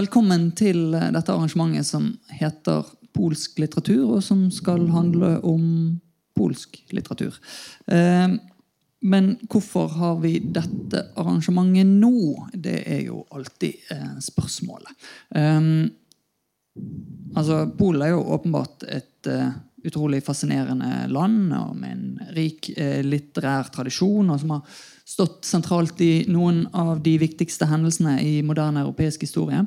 velkommen til dette arrangementet som heter Polsk litteratur, og som skal handle om polsk litteratur. Eh, men hvorfor har vi dette arrangementet nå? Det er jo alltid eh, spørsmålet. Altså, Polen er jo åpenbart et utrolig fascinerende land og med en rik litterær tradisjon, og som har stått sentralt i noen av de viktigste hendelsene i moderne europeisk historie.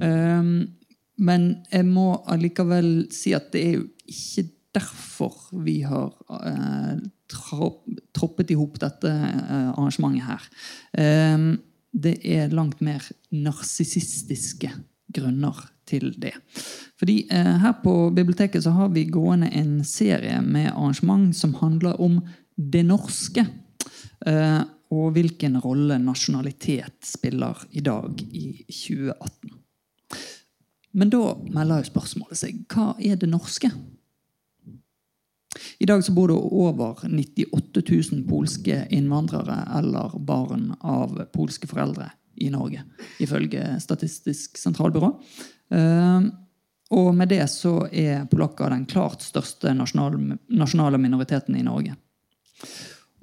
Um, men jeg må allikevel si at det er jo ikke derfor vi har uh, troppet i hop dette uh, arrangementet her. Um, det er langt mer narsissistiske grunner til det. Fordi uh, her på biblioteket så har vi gående en serie med arrangement som handler om det norske. Og hvilken rolle nasjonalitet spiller i dag i 2018. Men da melder jo spørsmålet seg hva er det norske? I dag så bor det over 98 000 polske innvandrere eller barn av polske foreldre i Norge, ifølge Statistisk sentralbyrå. Eh, og med det så er polakker den klart største nasjonale minoriteten i Norge.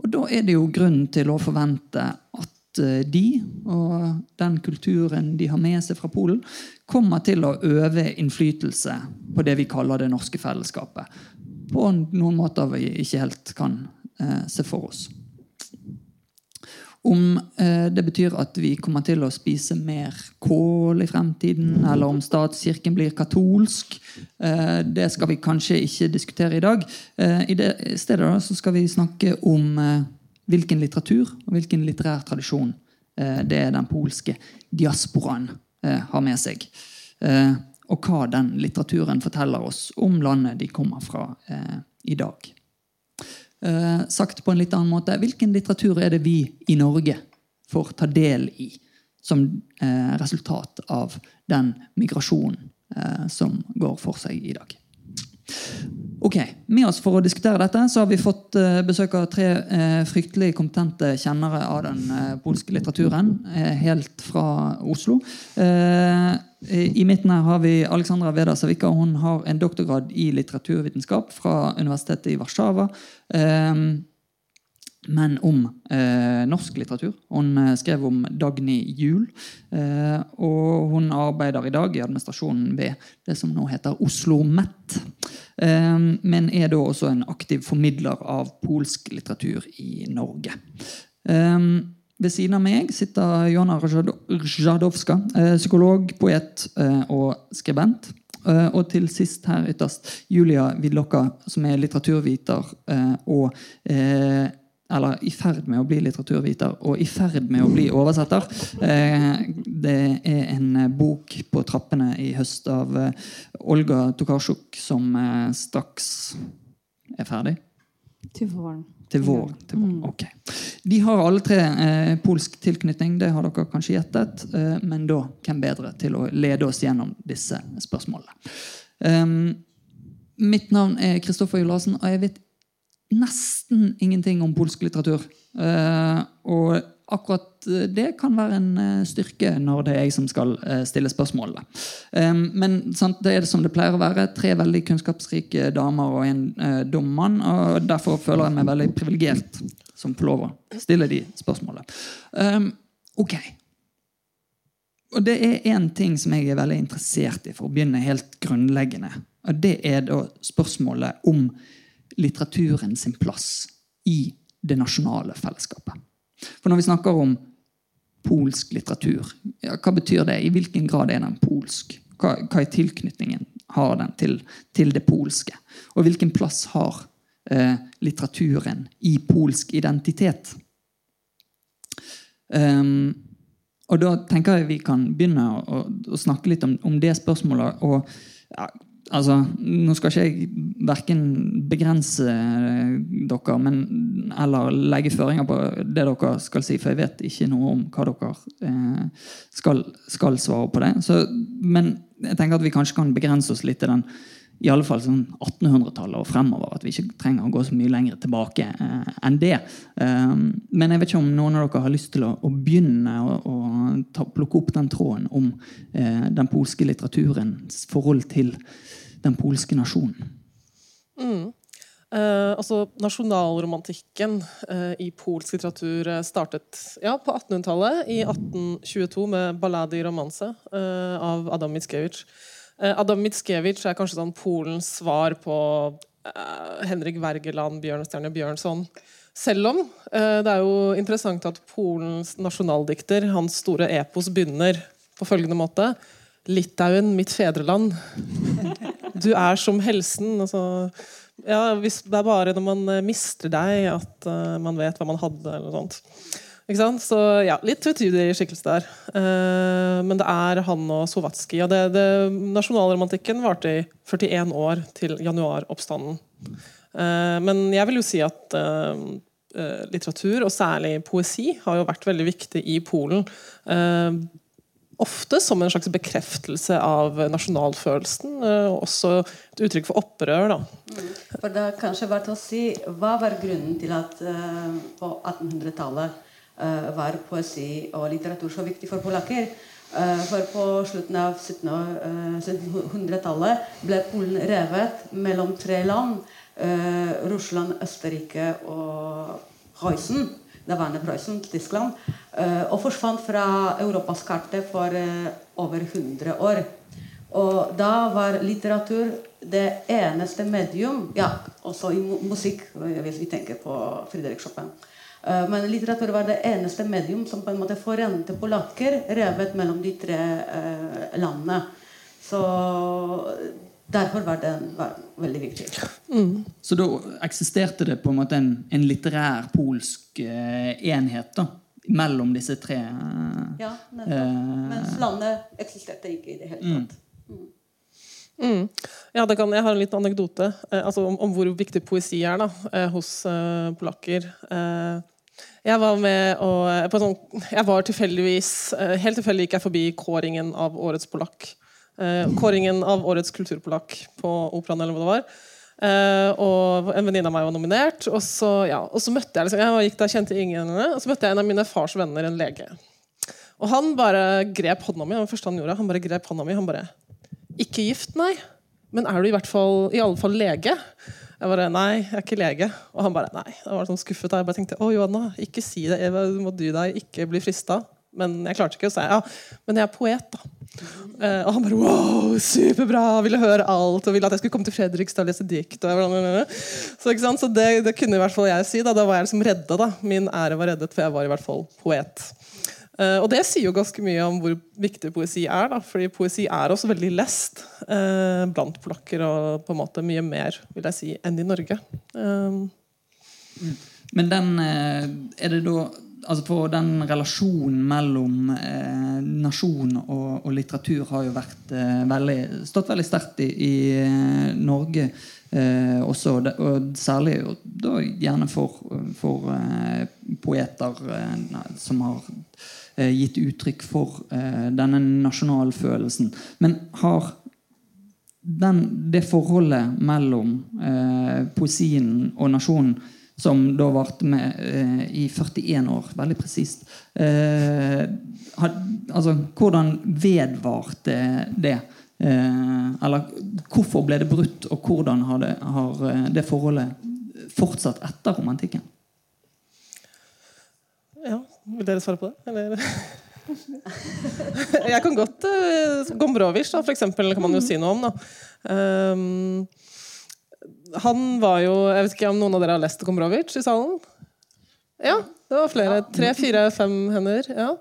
Og da er det jo grunn til å forvente at Eh, de og den kulturen de har med seg fra Polen, kommer til å øve innflytelse på det vi kaller det norske fellesskapet. På noen måter vi ikke helt kan eh, se for oss. Om eh, det betyr at vi kommer til å spise mer kål i fremtiden, eller om statskirken blir katolsk, eh, det skal vi kanskje ikke diskutere i dag. Eh, I det stedet da, skal vi snakke om eh, hvilken litteratur og hvilken litterær tradisjon eh, det er den polske diasporaen eh, har med seg. Og hva den litteraturen forteller oss om landet de kommer fra i dag. Sagt på en litt annen måte, hvilken litteratur er det vi i Norge får ta del i som resultat av den migrasjonen som går for seg i dag? Ok, Med oss for å diskutere dette så har vi fått uh, besøk av tre uh, fryktelig kompetente kjennere av den uh, polske litteraturen. helt fra Oslo. I midten her har vi Alexandra Veda Savika. Hun har en doktorgrad i litteraturvitenskap fra Universitetet i Warszawa men om eh, norsk litteratur. Hun eh, skrev om Dagny Juel. Eh, og hun arbeider i dag i administrasjonen ved det som nå heter Oslo Met. Eh, men er da også en aktiv formidler av polsk litteratur i Norge. Eh, ved siden av meg sitter Johanna Rzadowska, eh, psykolog, poet og skribent. og til sist her ytterst Julia Vidlokka, som er litteraturviter og eller i ferd med å bli litteraturviter og i ferd med å bli oversetter. Eh, det er en bok på trappene i høst av eh, Olga Tokarsjuk som eh, straks er ferdig. Til våren. Til vår, til vår. Mm. ok. De har alle tre eh, polsk tilknytning, det har dere kanskje gjettet. Eh, men da hvem bedre til å lede oss gjennom disse spørsmålene? Um, mitt navn er Kristoffer Julassen, og jeg vet nesten ingenting om polsk litteratur. Uh, og akkurat det kan være en uh, styrke når det er jeg som skal stille spørsmålene. Men sant, det er det som det pleier å være. Tre veldig kunnskapsrike damer og en dum mann. Og derfor føler jeg meg veldig privilegert som får lov å stille de spørsmålene. Ok. Og det er én ting som jeg er veldig interessert i, for å begynne helt grunnleggende. Og det er da spørsmålet om litteraturen sin plass i det nasjonale fellesskapet. For når vi snakker om polsk litteratur, ja, hva betyr det? I hvilken grad er den polsk? Hva, hva er tilknytningen har den til, til, det polske? Og hvilken plass har eh, litteraturen i polsk identitet? Um, og da tenker jeg vi kan begynne å, å snakke litt om, om det spørsmålet. og ja, Altså, nå skal ikke jeg verken begrense eh, dere men, eller legge føringer på det dere skal si, for jeg vet ikke noe om hva dere eh, skal, skal, svare på det. Så, men jeg tenker at vi kanskje kan begrense oss litt til den i alle fall sånn 1800-tallet og fremover. At vi ikke trenger å gå så mye lenger tilbake eh, enn det. Um, men jeg vet ikke om noen av dere har lyst til å, å begynne å, å ta, plukke opp den tråden om eh, den polske litteraturens forhold til den polske nasjonen. Mm. Eh, altså, Nasjonalromantikken eh, i polsk litteratur eh, startet ja, på 1800-tallet, i 1822, med 'Balladi romanse' eh, av Adam Mickiewicz. Eh, Adam Mickiewicz er kanskje sånn Polens svar på eh, Henrik Wergeland, Bjørnstjerne Bjørnson. Selv om det er jo interessant at Polens nasjonaldikter, hans store epos, begynner på følgende måte. Litauen, mitt fedreland. Du er som helsen. Altså, ja, det er bare når man mister deg, at uh, man vet hva man hadde. eller noe sånt. Så ja, litt tvetydig skikkelse der. Uh, men det er han og Sovatskij. Og nasjonalromantikken varte i 41 år til januaroppstanden. Uh, men jeg vil jo si at litteratur, og særlig poesi, har jo vært veldig viktig i Polen. Ofte som en slags bekreftelse av nasjonalfølelsen, og også et uttrykk for opprør. Da. Mm. For det er kanskje verdt å si, Hva var grunnen til at på 1800-tallet Eh, var poesi og litteratur så viktig for polakker. Eh, for på slutten av 1700-tallet eh, ble Polen revet mellom tre land. Russland, Østerrike og Prøysen. Daværende Prøysen, Tyskland. Og forsvant fra Europas karte for over 100 år. Og da var litteratur det eneste medium Ja, også i musikk, hvis vi tenker på Friderik Chopin. Eh, men litteratur var det eneste medium som på en måte forente polakker revet mellom de tre eh, landene. Så derfor var den var veldig viktig. Mm. Så da eksisterte det på en måte en, en litterær polsk eh, enhet da, mellom disse tre? Eh, ja, nettopp. Eh, Mens landet eksisterte ikke i det hele tatt. Mm. Mm. Mm. Ja, kan, jeg har en liten anekdote eh, altså om, om, hvor viktig poesi er da, eh, hos eh, polakker. Eh, jeg var med og sånn, Jeg var tilfeldigvis eh, Helt tilfeldig gikk jeg forbi kåringen av Årets polakk. Eh, kåringen av Årets kulturpolakk på Operaen, eller hva det var. og en venninne av meg var nominert. Og så, ja, og så møtte jeg liksom, jeg gikk der, kjente ingen Og så møtte jeg en av mine fars venner, en lege. Og han bare grep hånda mi. Det han gjorde. Han bare grep hånda mi. Han bare Ikke gift, nei. Men er du i hvert fall i alle fall lege? Jeg bare Nei, jeg er ikke lege. Og han bare Nei. Jeg var sånn skuffet. Jeg bare tenkte Å, Johanna, ikke si det. Eva, du må dy deg. Ikke bli frista. Men jeg klarte ikke å si ja, men jeg er poet, da. Uh, og han bare wow, superbra! Ville høre alt og ville at jeg skulle komme til Fredrikstad og lese dikt. Og så, så det, det, kunne i hvert fall jeg si. Da, da var jeg liksom redda. da Min ære var reddet, for jeg var i hvert fall poet. Uh, og det sier jo ganske mye om hvor viktig poesi er. Da, fordi poesi er også veldig lest uh, blant polakker, og på en måte mye mer vil jeg si, enn i Norge. Uh, Men den er det da altså for Den relasjonen mellom eh, nasjon og, og, litteratur har jo vært, eh, veldig, stått veldig sterkt i, i Norge eh, også. Og særlig da, gjerne for, for poeter som har Eh, gitt uttrykk for eh, denne nasjonalfølelsen. Men har den, det forholdet mellom eh, poesien og nasjonen som da varte med eh, i 41 år, veldig presist eh, altså, Hvordan vedvarte det? Eh, eller hvorfor ble det brutt, og hvordan har det, har det forholdet fortsatt etter romantikken? Ja, vil dere svare på det? Eller? jeg kan godt uh, Gombrowicz, da, for eksempel, kan man jo si noe om. Da. Um, han var jo Jeg vet ikke om noen av dere har lest Gombrowicz i salen? Ja, det var flere. Tre, fire, fem hender. Ja.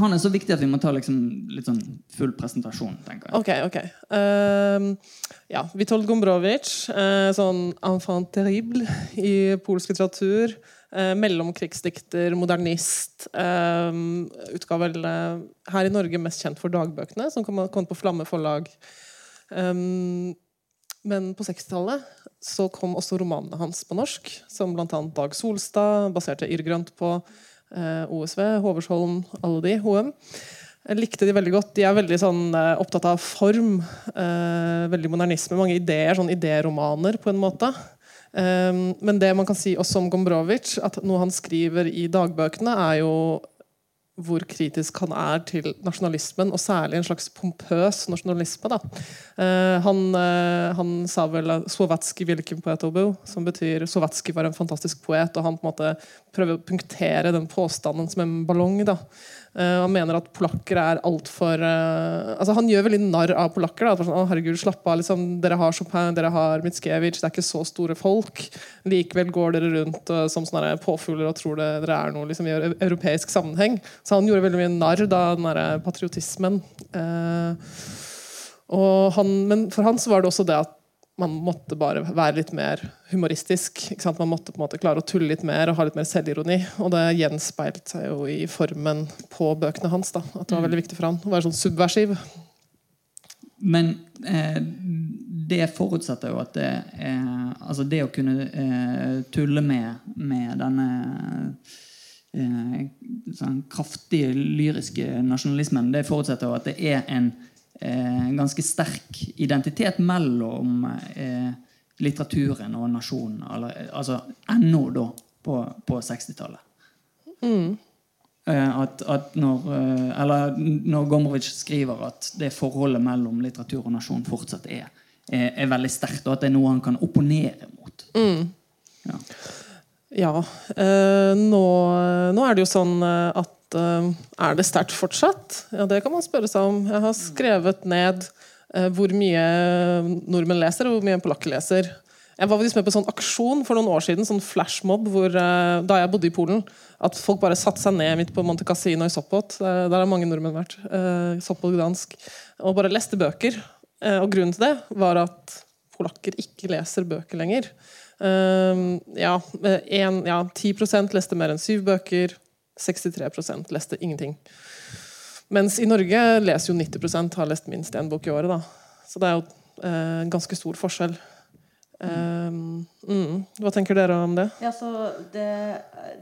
Han er så viktig at vi må ta liksom, litt sånn full presentasjon. tenker jeg. Ok, ok. Uh, ja, Witold Gombrowicz, uh, sånn enfant terrible i polsk litteratur. Uh, mellomkrigsdikter, modernist. Eh, utga vel eh, her i Norge mest kjent for dagbøkene, som kom, kom på Flamme forlag. Eh, men på 60-tallet så kom også romanene hans på norsk, som bl.a. Dag Solstad, baserte Yrgrønt på, eh, OSV, Hoversholm, alle de, HM. Jeg likte de veldig godt. De er veldig sånn, eh, opptatt av form. Eh, veldig modernisme. Mange ideer. Sånn idéromaner, på en måte. Eh, men det man kan si også om Gombrowicz, at noe han skriver i dagbøkene, er jo hvor kritisk han er til nasjonalismen, og særlig en slags pompøs nasjonalisme. Da. Uh, han, uh, han, sa vel 'Sovjetskij vilken poet som betyr 'Sovjetskij var en fantastisk poet', og han på en måte prøver å punktere den påstanden som en ballong. Da. Uh, han mener at polakker er altfor uh, altså Han gjør veldig narr av polakker. Da. Sånn, herregud, slapp av, liksom, Dere har Chopin, dere har Mitskevic, det er ikke så store folk. Likevel går dere rundt uh, som påfugler og tror det, dere er noe liksom, i europeisk sammenheng. Så han gjorde veldig mye narr av den patriotismen. Han, men for han så var det også det at man måtte bare være litt mer humoristisk. Man måtte på en måte klare å tulle litt mer og ha litt mer selvironi. Og det gjenspeilte seg jo i formen på bøkene hans. Da. At det var mm. veldig viktig for han å være sånn subversiv. Men eh, det forutsetter jo at det eh, Altså det å kunne eh, tulle med, med denne eh, sånn kraftige lyriske nasjonalismen, det forutsetter jo at det er en eh, ganske sterk identitet mellom eh, litteraturen og nasjonen. Eller, altså ennå da, på, på 60-tallet. Mm. Eh, at, at, når, eh, eller når Gomrovic skriver at det forholdet mellom litteratur og nasjon fortsatt er, er, er veldig sterkt, og at det er noe han kan opponere mot. Mm. Ja. Ja. Eh, nå, nå, er det jo sånn eh, at uh, er det sterkt fortsatt? Ja, Det kan man spørre seg om. Jeg har skrevet ned hvor mye nordmenn leser, og hvor mye polakker leser. Jeg var faktisk med på en sånn aksjon for noen år siden, sånn flashmob, hvor, da jeg bodde i Polen. At folk bare satte seg ned midt på Monte Cassino i Sopot. Der har mange nordmenn vært. Sopot Gdansk. Og bare leste bøker. og grunnen til det var at polakker ikke leser bøker lenger. Ja, en, ja 10% leste mer enn syv bøker. 63% leste ingenting. Mens i Norge leser jo 90 har lest minst én bok i året. Da. Så det er jo eh, ganske stor forskjell. Um, mm. Hva tenker dere om det? Ja, det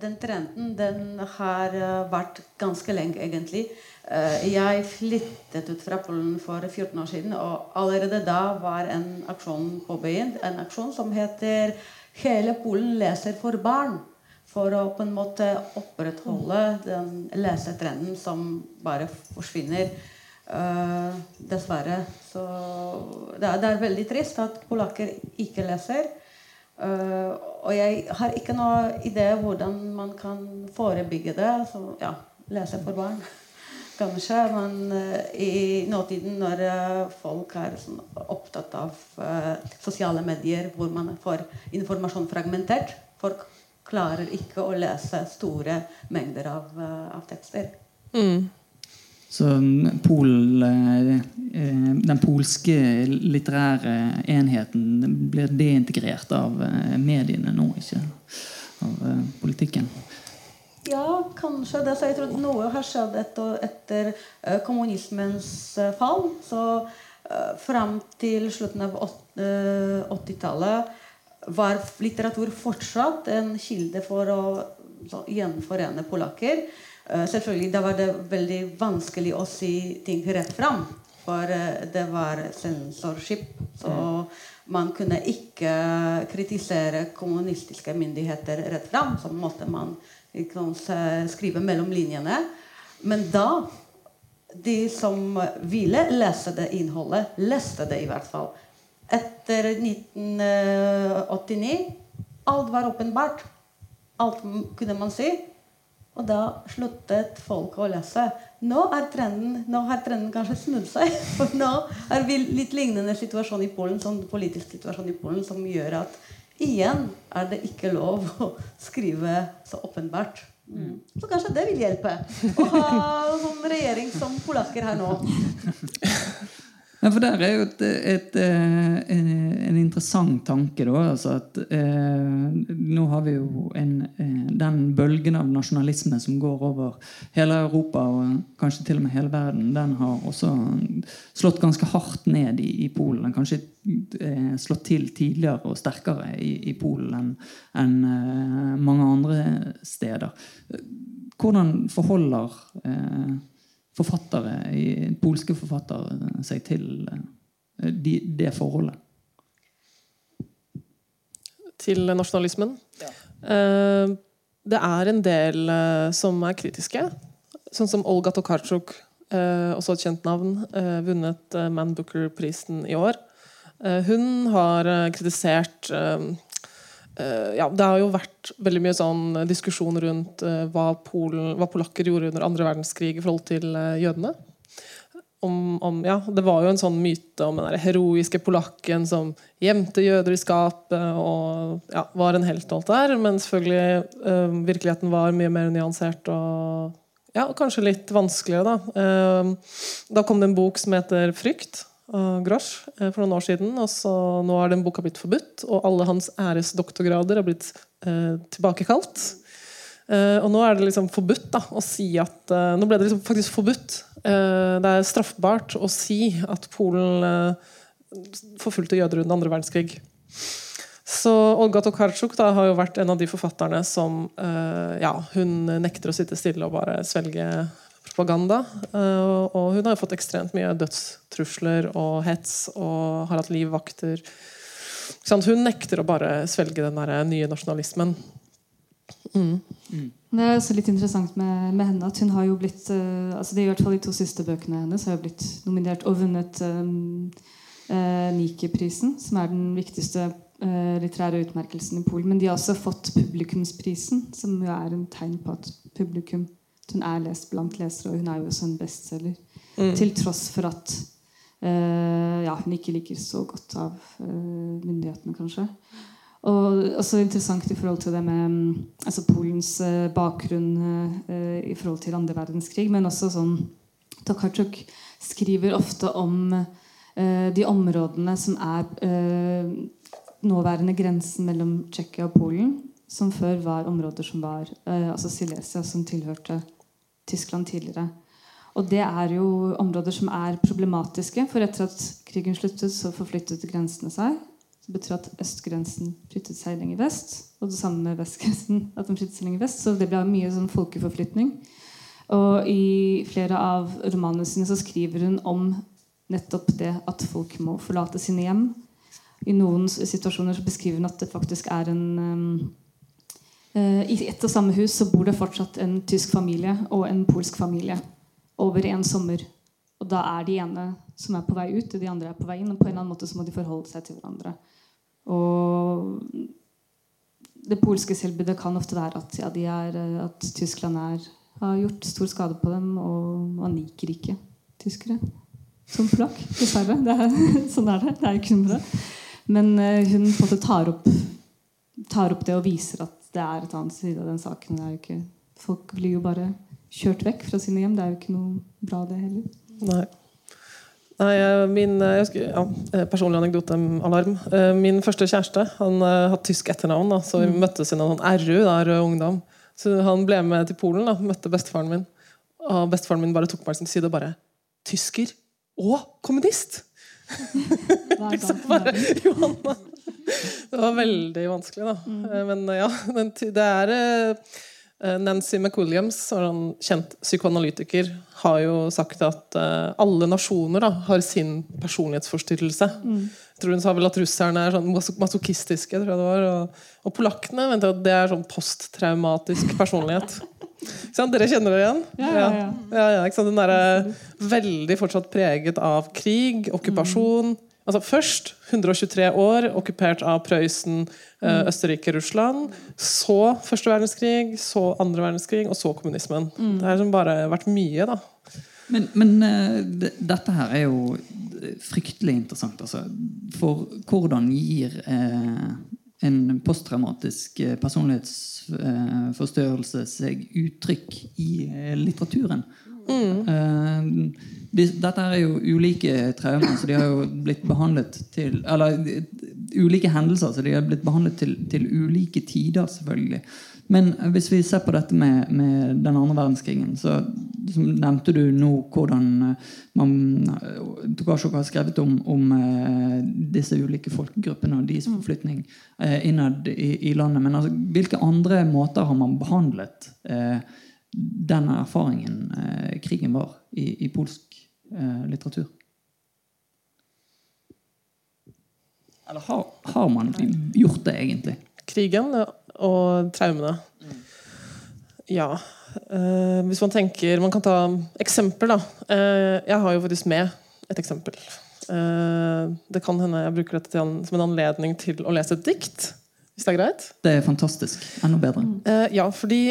den trenden den har eh, vært ganske lenge, egentlig. Uh, jeg flyttet ut fra Polen for 14 år siden, og allerede da var en aksjon påbegynt. En aksjon som heter 'Hele Polen leser for barn' for å på en måte opprettholde den lesetrenden som bare forsvinner. Uh, dessverre. Så det er, det er, veldig trist at polakker ikke leser. Uh, og jeg har ikke noe idé hvordan man kan forebygge det. Så ja, lese for barn. Kanskje. Men uh, i nåtiden, når folk er sånn, opptatt av sosiale medier, hvor man får informasjon fragmentert Folk klarer ikke å lese store mengder av, eh, av tekster. Mm. Så Pol, eh, eh, den polske litterære enheten blir deintegrert av mediene nå, ikke av politikken? Ja, kanskje det. Så jeg tror noe har skjedd etter, etter kommunismens fall. Så fram til slutten av 80-tallet var litteratur fortsatt en kilde for å gjenforene polakker. Uh, selvfølgelig da var det veldig vanskelig å si ting rett fram. For uh, det var sensorship. Så mm. man kunne ikke kritisere kommunistiske myndigheter rett fram. Så måtte man liksom, skrive mellom linjene. Men da de som ville lese det innholdet, leste det i hvert fall etter 1989 Alt var åpenbart. Alt kunne man si. Og da sluttet folk å lese. Nå, er trenden, nå har trenden kanskje snudd seg. For nå er vi litt lignende situasjon i Polen, sånn politisk situasjon i Polen som gjør at igjen er det ikke lov å skrive så åpenbart. Mm. Så kanskje det vil hjelpe å ha sånn regjering som polakker her nå. Ja, for der er jo et, et, eh, en interessant tanke, da. Altså at eh, nå har vi jo en, eh, den bølgen av nasjonalisme som går over hele Europa og kanskje til og med hele verden, den har også slått ganske hardt ned i, i Polen. Den kanskje eh, slått til tidligere og sterkere i, i Polen enn en, eh, mange andre steder. Hvordan forholder eh, forfattere, polske forfattere seg til eh, de, det forholdet? Til nasjonalismen? Ja. det er en del eh, som er kritiske. Sånn som Olga Tokarczuk, eh, også et kjent navn, eh, vunnet eh, Man Booker-prisen i år. Eh, hun har eh, kritisert eh, eh, ja, Det har jo vært veldig mye sånn diskusjon rundt eh, hva, Polen, hva polakker gjorde under andre verdenskrig i forhold til eh, jødene. Om, om, ja, det var jo en sånn myte om den heroiske polakken som gjemte jøder i skapet og ja, var en helt alt der. Men selvfølgelig eh, virkeligheten var mye mer nyansert og ja, kanskje litt vanskeligere. Da. Eh, da kom det en bok som heter 'Frykt' Grosch eh, for noen år siden. Og så nå er den boka blitt forbudt, og alle hans æresdoktorgrader har blitt eh, tilbakekalt. Eh, og nå er det liksom forbudt da, å si at eh, Nå ble det liksom faktisk forbudt. Eh, det er straffbart å si at Polen eh, forfulgte jøder under andre verdenskrig. Så Olga Tokarczuk da, har jo vært en av de forfatterne som eh, ja, hun nekter å sitte stille og bare svelge propaganda. Eh, og- hun har jo fått ekstremt mye dødstrusler og hets og har hatt livvakter. Hun nekter å bare svelge den der nye nasjonalismen. Det er også litt interessant med, med henne at hun har jo blitt eh, altså det er i hvert fall De to siste bøkene hennes har jo blitt nominert og vunnet um, uh, Nike-prisen, som er den viktigste uh, litterære utmerkelsen i Polen. Men de har også fått publikumsprisen, som jo er en tegn på at publikum hun er lest blant lesere, og hun er jo også en bestselger. Til tross for at uh, ja, hun ikke liker så godt av uh, myndighetene, kanskje. Og også interessant i forhold til det med mm, altså Polens uh, bakgrunn i forhold til andre verdenskrig, men også sånn Tokarczuk skriver ofte om de områdene som er nåværende grensen mellom Tsjekkia og Polen, som før var områder som var eh, altså Silesia, som tilhørte Tyskland tidligere. Og det er jo områder som er problematiske, for etter at krigen sluttet, så forflyttet grensene seg. Det betyr at østgrensen flyttet seg lenger vest, og det samme med vestgrensen. at den flyttet seg lenger vest, Så det ble mye sånn folkeforflytning. Og i flere av romanene sine så skriver hun om nettopp det at folk må forlate sine hjem. I noen situasjoner så beskriver hun at det faktisk er en um, eh, I ett og samme hus så bor det fortsatt en tysk familie og en polsk familie over en sommer. Og da er de ene som er på vei ut, og de andre er på vei inn. Og på en eller annen måte så må de forholde seg til hverandre. Og det polske selvbildet kan ofte være at, ja, er, eh, at Tyskland er, har gjort stor skade på dem, og man liker ikke tyskere som polakk. Dessverre. Er, sånn er det. Det er ikke noe med det. Men eh, hun på en måte tar opp, tar opp det og viser at det er et annet side av den saken. Det er jo ikke, folk blir jo bare kjørt vekk fra sine hjem. Det er jo ikke noe bra, det heller. Nei. Nei, eh, min eh, husker, ja, eh, Personlig anekdote alarm. Eh, Min første kjæreste han eh, hadde tysk etternavn, da, så vi møttes i noen sånn RU, der Ungdom. Så han ble med til Polen, da, møtte bestefaren min. Og bestefaren min bare tok meg til side og bare 'Tysker og kommunist!' Liksom bare. Johanna. Det var veldig vanskelig, da. Mm. Men eh, ja, det er eh, Nancy McWilliams, en kjent psykoanalytiker, har jo sagt at eh, alle nasjoner da, har sin personlighetsforstyrrelse. Jeg tror Hun sa vel at russerne er sånn mas- masochistiske, tror jeg det var. Og, og polakkene venter at det er sånn posttraumatisk personlighet. Dere kjenner det igjen? Ja, ja, ja. Den er veldig fortsatt preget av krig, okkupasjon. Altså Først 123 år okkupert av Prøysen, eh, Østerrike, Russland. Så første verdenskrig, så andre verdenskrig, og så kommunismen. Det har liksom bare vært mye, da. Men, men eh, det- dette her er jo fryktelig interessant. Altså. For hvordan gir eh, en posttraumatisk eh, personlighetsforstørrelse seg uttrykk i eh, litteraturen? Eh, de, dette er jo ulike traumer, så de har jo blitt behandlet til Eller eh, ulike hendelser, så de har blitt behandlet til, til ulike tider, selvfølgelig. Men hvis vi ser på dette med, med den andre verdenskrigen, så, så nevnte du nå hvordan eh, man Tokasjok har skrevet om, om disse ulike folkegruppene og deres forflytning eh, innad i, i landet. Men altså, hvilke andre måter har man behandlet eh, den erfaringen eh, krigen var i, i polsk eh, litteratur? Eller har, har man gjort det, egentlig? Krigen og traumene. Ja. Eh, hvis man tenker Man kan ta eksempel, da. Eh, jeg har jo faktisk med et eksempel. Eh, det kan hende jeg bruker dette en, som en anledning til å lese et dikt. Hvis det er greit? Det er fantastisk. Enda bedre. Eh, ja, fordi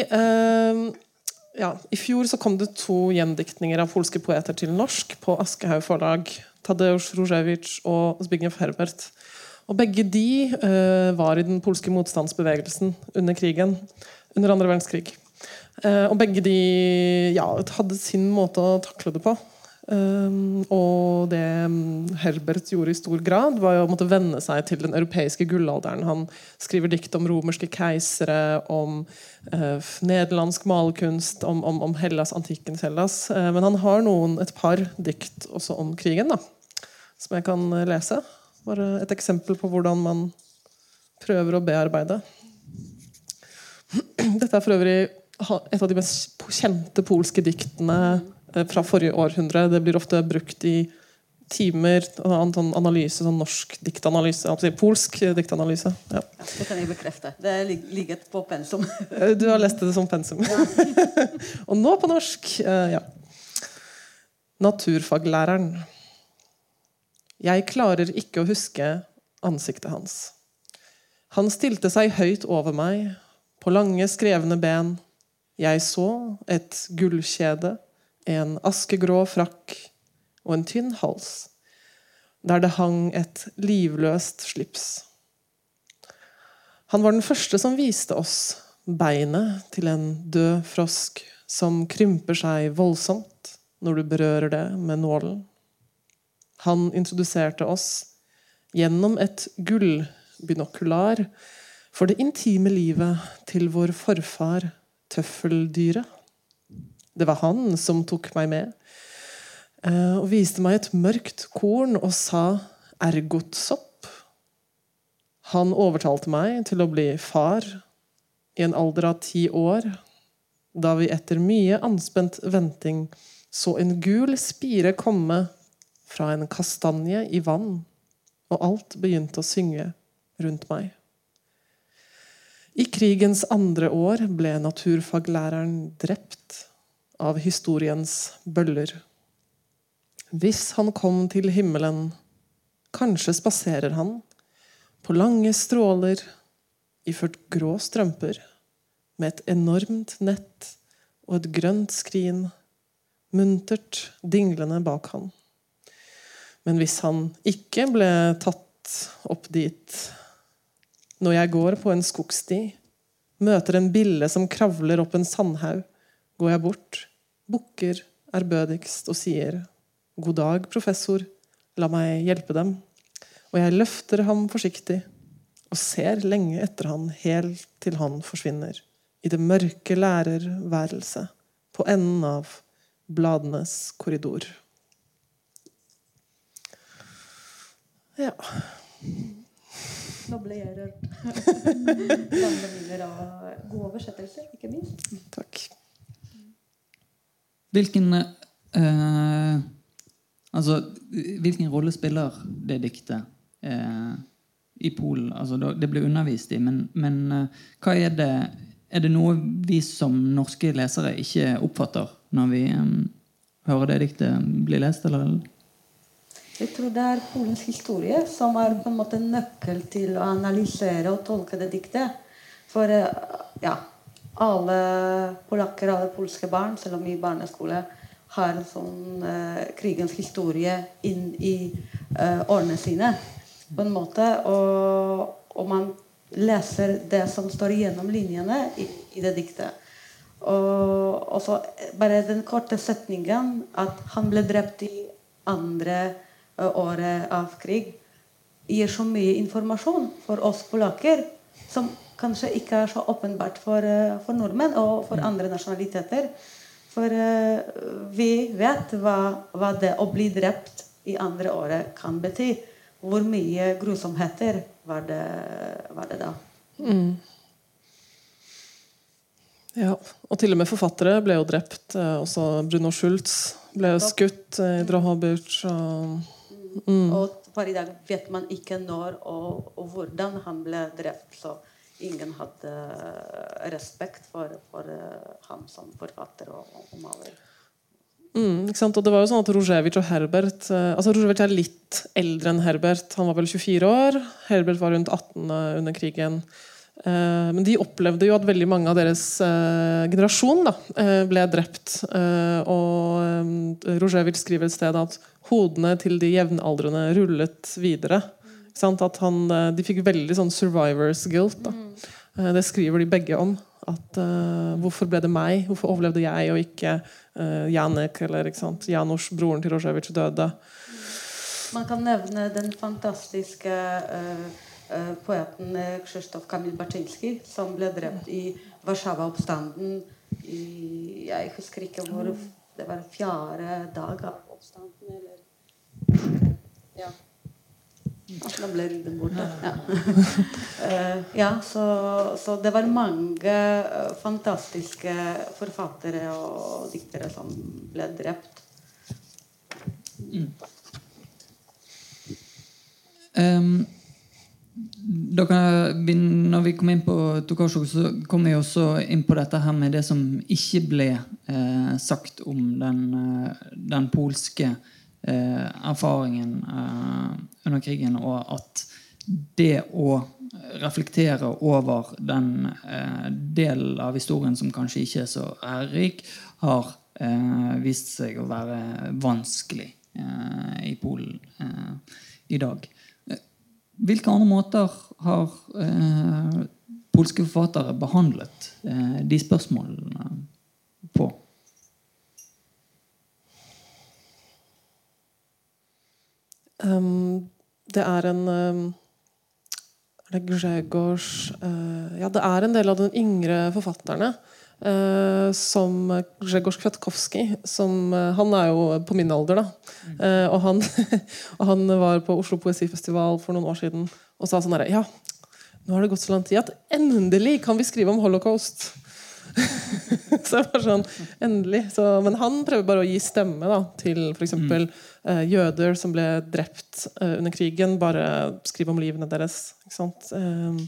ja, I fjor så kom det to gjendiktninger av polske poeter til norsk på Aschehoug forlag. Tadeusz Różewicz og Zbigniew Herbert. Og begge de uh, var i den polske motstandsbevegelsen under krigen. Under andre verdenskrig. Uh, og begge de ja, hadde sin måte å takle det på. Um, og det Herbert gjorde i stor grad, var å måtte venne seg til den europeiske gullalderen. Han skriver dikt om romerske keisere, om uh, nederlandsk malerkunst, om, om, om, Hellas, antikkens Hellas. Uh, men han har noen, et par dikt også om krigen, da, som jeg kan lese. Bare et eksempel på hvordan man prøver å bearbeide. Dette er for øvrig et av de mest kjente polske diktene eh, fra forrige århundre. Det blir ofte brukt i timer sånn analyse, sånn norsk diktanalyse. Altså polsk diktanalyse. Ja. Det kan jeg bekrefte. Det ligger på pensum. Eh, du har lest det som pensum. Ja. Og nå på norsk. Eh, ja. Naturfaglæreren. Jeg klarer ikke å huske ansiktet hans. Han stilte seg høyt over meg, på lange, skrevne ben. Jeg så et gullkjede, en askegrå frakk og en tynn hals, der det hang et livløst slips. Han var den første som viste oss beinet til en død frosk som krymper seg voldsomt når du berører det med nålen. Han introduserte oss gjennom et gullbinokular for det intime livet til vår forfar tøffeldyret. Det var han som tok meg med eh, og viste meg et mørkt korn og sa 'ergotsopp'. Han overtalte meg til å bli far i en alder av ti år, da vi etter mye anspent venting så en gul spire komme fra en kastanje i vann, og alt begynte å synge rundt meg. I krigens andre år ble naturfaglæreren drept av historiens bøller. Hvis han kom til himmelen, kanskje spaserer han på lange stråler iført grå strømper, med et enormt nett og et grønt skrin, muntert dinglende bak han. Men hvis han ikke ble tatt opp dit Når jeg går på en skogsti, møter en bille som kravler opp en sandhaug, går jeg bort, bukker ærbødigst og sier God dag, professor, la meg hjelpe dem. Og jeg løfter ham forsiktig og ser lenge etter han helt til han forsvinner i det mørke lærerværelset på enden av bladenes korridor. Ja. Nå ble jeg rørt. Gamle minner av god oversettelse, ikke minst. Takk. Hvilken eh, Altså, hvilken rolle spiller det diktet eh, i Polen? Altså, det blir undervist i, men, men eh, hva er det Er det noe vi som norske lesere ikke oppfatter når vi eh, hører det diktet bli lest, eller? Jeg tror det er Polens historie som er på en måte nøkkel til å analysere og tolke det diktet. For eh, ja, alle polakker, alle polske barn, selv om vi i barneskole, har en sånn eh, krigens historie inn i eh, årene sine. På en måte. Og, og, man leser det som står gjennom linjene i, i det diktet. Og, og så bare den korte setningen at han ble drept i andre året av krig, gir så mye informasjon for oss polakker som kanskje ikke er så åpenbart for, eh, for nordmenn og for mm. andre nasjonaliteter. For uh, vi vet hva, hva, det å bli drept i andre året kan bety. Hvor mye grusomheter var det, var det da? Mm. Ja, og til og med forfattere ble jo drept. Eh, også Bruno Schultz ble jo skutt eh, i Drahobic. Og, mm. og per i dag vet man ikke når og, og hvordan han ble drept. Så ingen hadde respekt for, for uh, ham som forfatter og, og maler. Mm? Og det var jo sånn at Rogevic og Herbert uh, altså Rogevic er litt eldre enn Herbert. Han var vel 24 år. Herbert var rundt 18 under krigen. Men de opplevde jo at veldig mange av deres generasjon da, ble drept. og Rogevic skriver et sted at hodene til de jevnaldrende rullet videre. At han, de fikk veldig sånn survivors guilt. Da. Mm. Det skriver de begge om. At, uh, hvorfor ble det meg? Hvorfor overlevde jeg og ikke uh, Janek eller ikke sant? Janusz, broren til Rosjevic, døde? Man kan nevne den fantastiske uh, uh, poeten Krzysztof Kamil Baczynski, som ble drept i Warszawa-oppstanden i Jeg husker ikke hvor Det var fjerde dag av oppstanden, eller Ja. Da ble revet bort. Ja, uh, ja så, så, det var mange uh, fantastiske forfattere og diktere som ble drept. Mm. Um, vi, når vi kom inn på Tokasjo, så kom vi også inn på dette her med det som ikke ble eh, sagt om den, den polske Eh, erfaringen eh, under krigen, og at det å reflektere over den eh, delen av historien som kanskje ikke er så ærerik, har vist seg å være vanskelig i Polen i dag. Hvilke andre måter har polske forfattere behandlet de spørsmålene på? Um, det er en um, Er det Gregors uh, Ja, det er en del av de yngre forfatterne. Uh, som Grzegorz Kwiatkowski. Uh, han er jo på min alder, da. Og, han, og, han, var på Oslo Poesifestival for noen år siden og sa sånn herre Ja, nå har det gått så lang tid at endelig kan vi skrive om holocaust! så det var sånn, endelig. Så, men han prøver bare å gi stemme da, til f.eks. Mm. Uh, jøder som ble drept uh, under krigen. Bare skrive om livene deres. Ikke sant? Uh,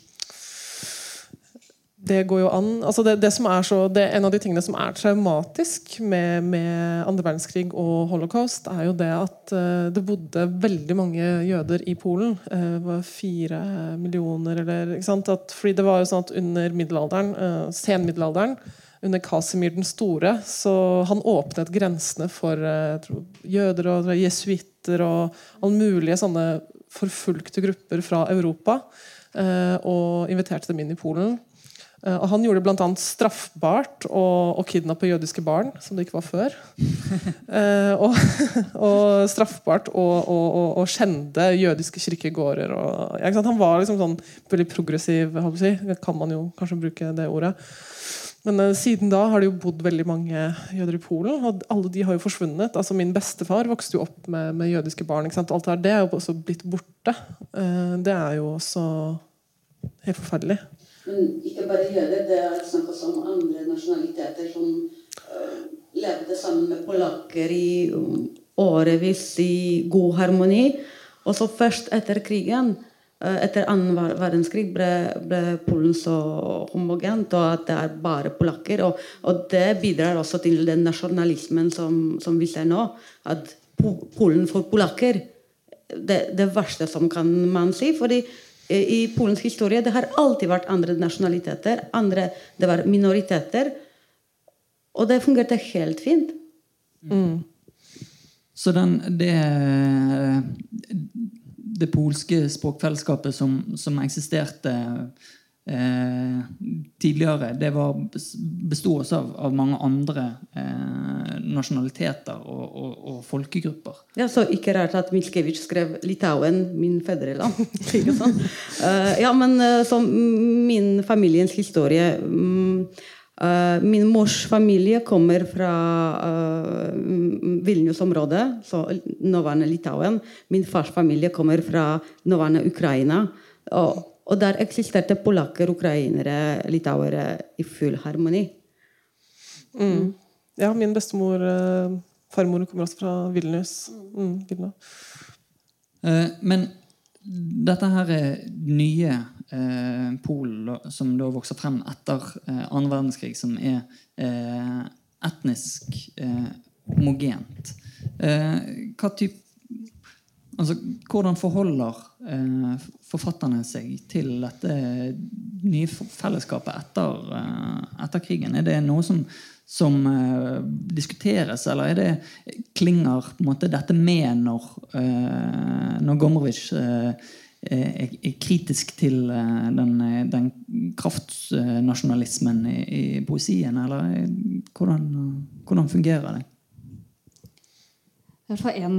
det går jo an altså det, det, som er så, det En av de tingene som er traumatisk med, med andre verdenskrig og holocaust, er jo det at det bodde veldig mange jøder i Polen. det var fire millioner eller ikke sant? At, fordi det var jo sånn at under middelalderen, senmiddelalderen under Kasimir den store. Så han åpnet grensene for tror, jøder og jesuitter og alle mulige sånne forfulgte grupper fra Europa. Og inviterte dem inn i Polen. Eh, og han gjorde det bl.a. straffbart å, å kidnappe jødiske barn, som det ikke var før. og, og, straffbart å, å, å, skjende jødiske kirkegårder. Og, han var liksom sånn veldig progressiv, si. kan man jo kanskje bruke det ordet. Men eh, siden da har det jo bodd veldig mange jøder i Polen, og alle de har jo forsvunnet. Altså Min bestefar vokste jo opp med, med jødiske barn. Alt det er jo også blitt borte. Eh, det er jo også helt forferdelig. Men ikke bare jøder. Det er snakk om andre nasjonaliteter som uh, levde sammen med polakker i um, årevis i god harmoni. Og så først etter krigen uh, etter annen verdenskrig ble, ble, Polen så homogent, og at det er bare polakker. Og, og det bidrar også til den nasjonalismen som, som, vi ser nå. At Polen for polakker det, det verste som kan man si. fordi i Polens historie det har alltid vært andre nasjonaliteter. Andre, det var minoriteter. Og det fungerte helt fint. Mm. Så den, det det polske språkfellesskapet som, som eksisterte eh, tidligere, det var, besto også av, av, mange andre eh, nasjonaliteter og, og, og, folkegrupper. Ja, Så ikke rart at Milkevitsj skrev 'Litauen, min fedreland'. sånn. uh, ja, men uh, som min familiens historie um, Uh, min mors familie kommer fra uh, Vilnius-området, så nåværende Litauen. Min fars familie kommer fra nåværende Ukraina. Og, og der eksisterte polakker, ukrainere, litauere i full harmoni. Mm. Ja, min bestemor eh, Farmor kommer også fra Vilnius. Mm, Vilna. Eh, men dette her er nye eh, Polen som da vokser frem etter eh, annen verdenskrig, som er eh, etnisk eh, homogent. Eh, hva type altså, hvordan forholder forfatterne seg til dette nye fellesskapet etter, eh, etter krigen? Er det noe som, som eh, diskuteres, eller er det, klinger på en måte, dette med når, eh, når Gombrowicz eh, er, kritisk til eh, den, den kraftnasjonalismen i, i poesien, eller eh, hvordan, hvordan fungerer det? I hvert fall en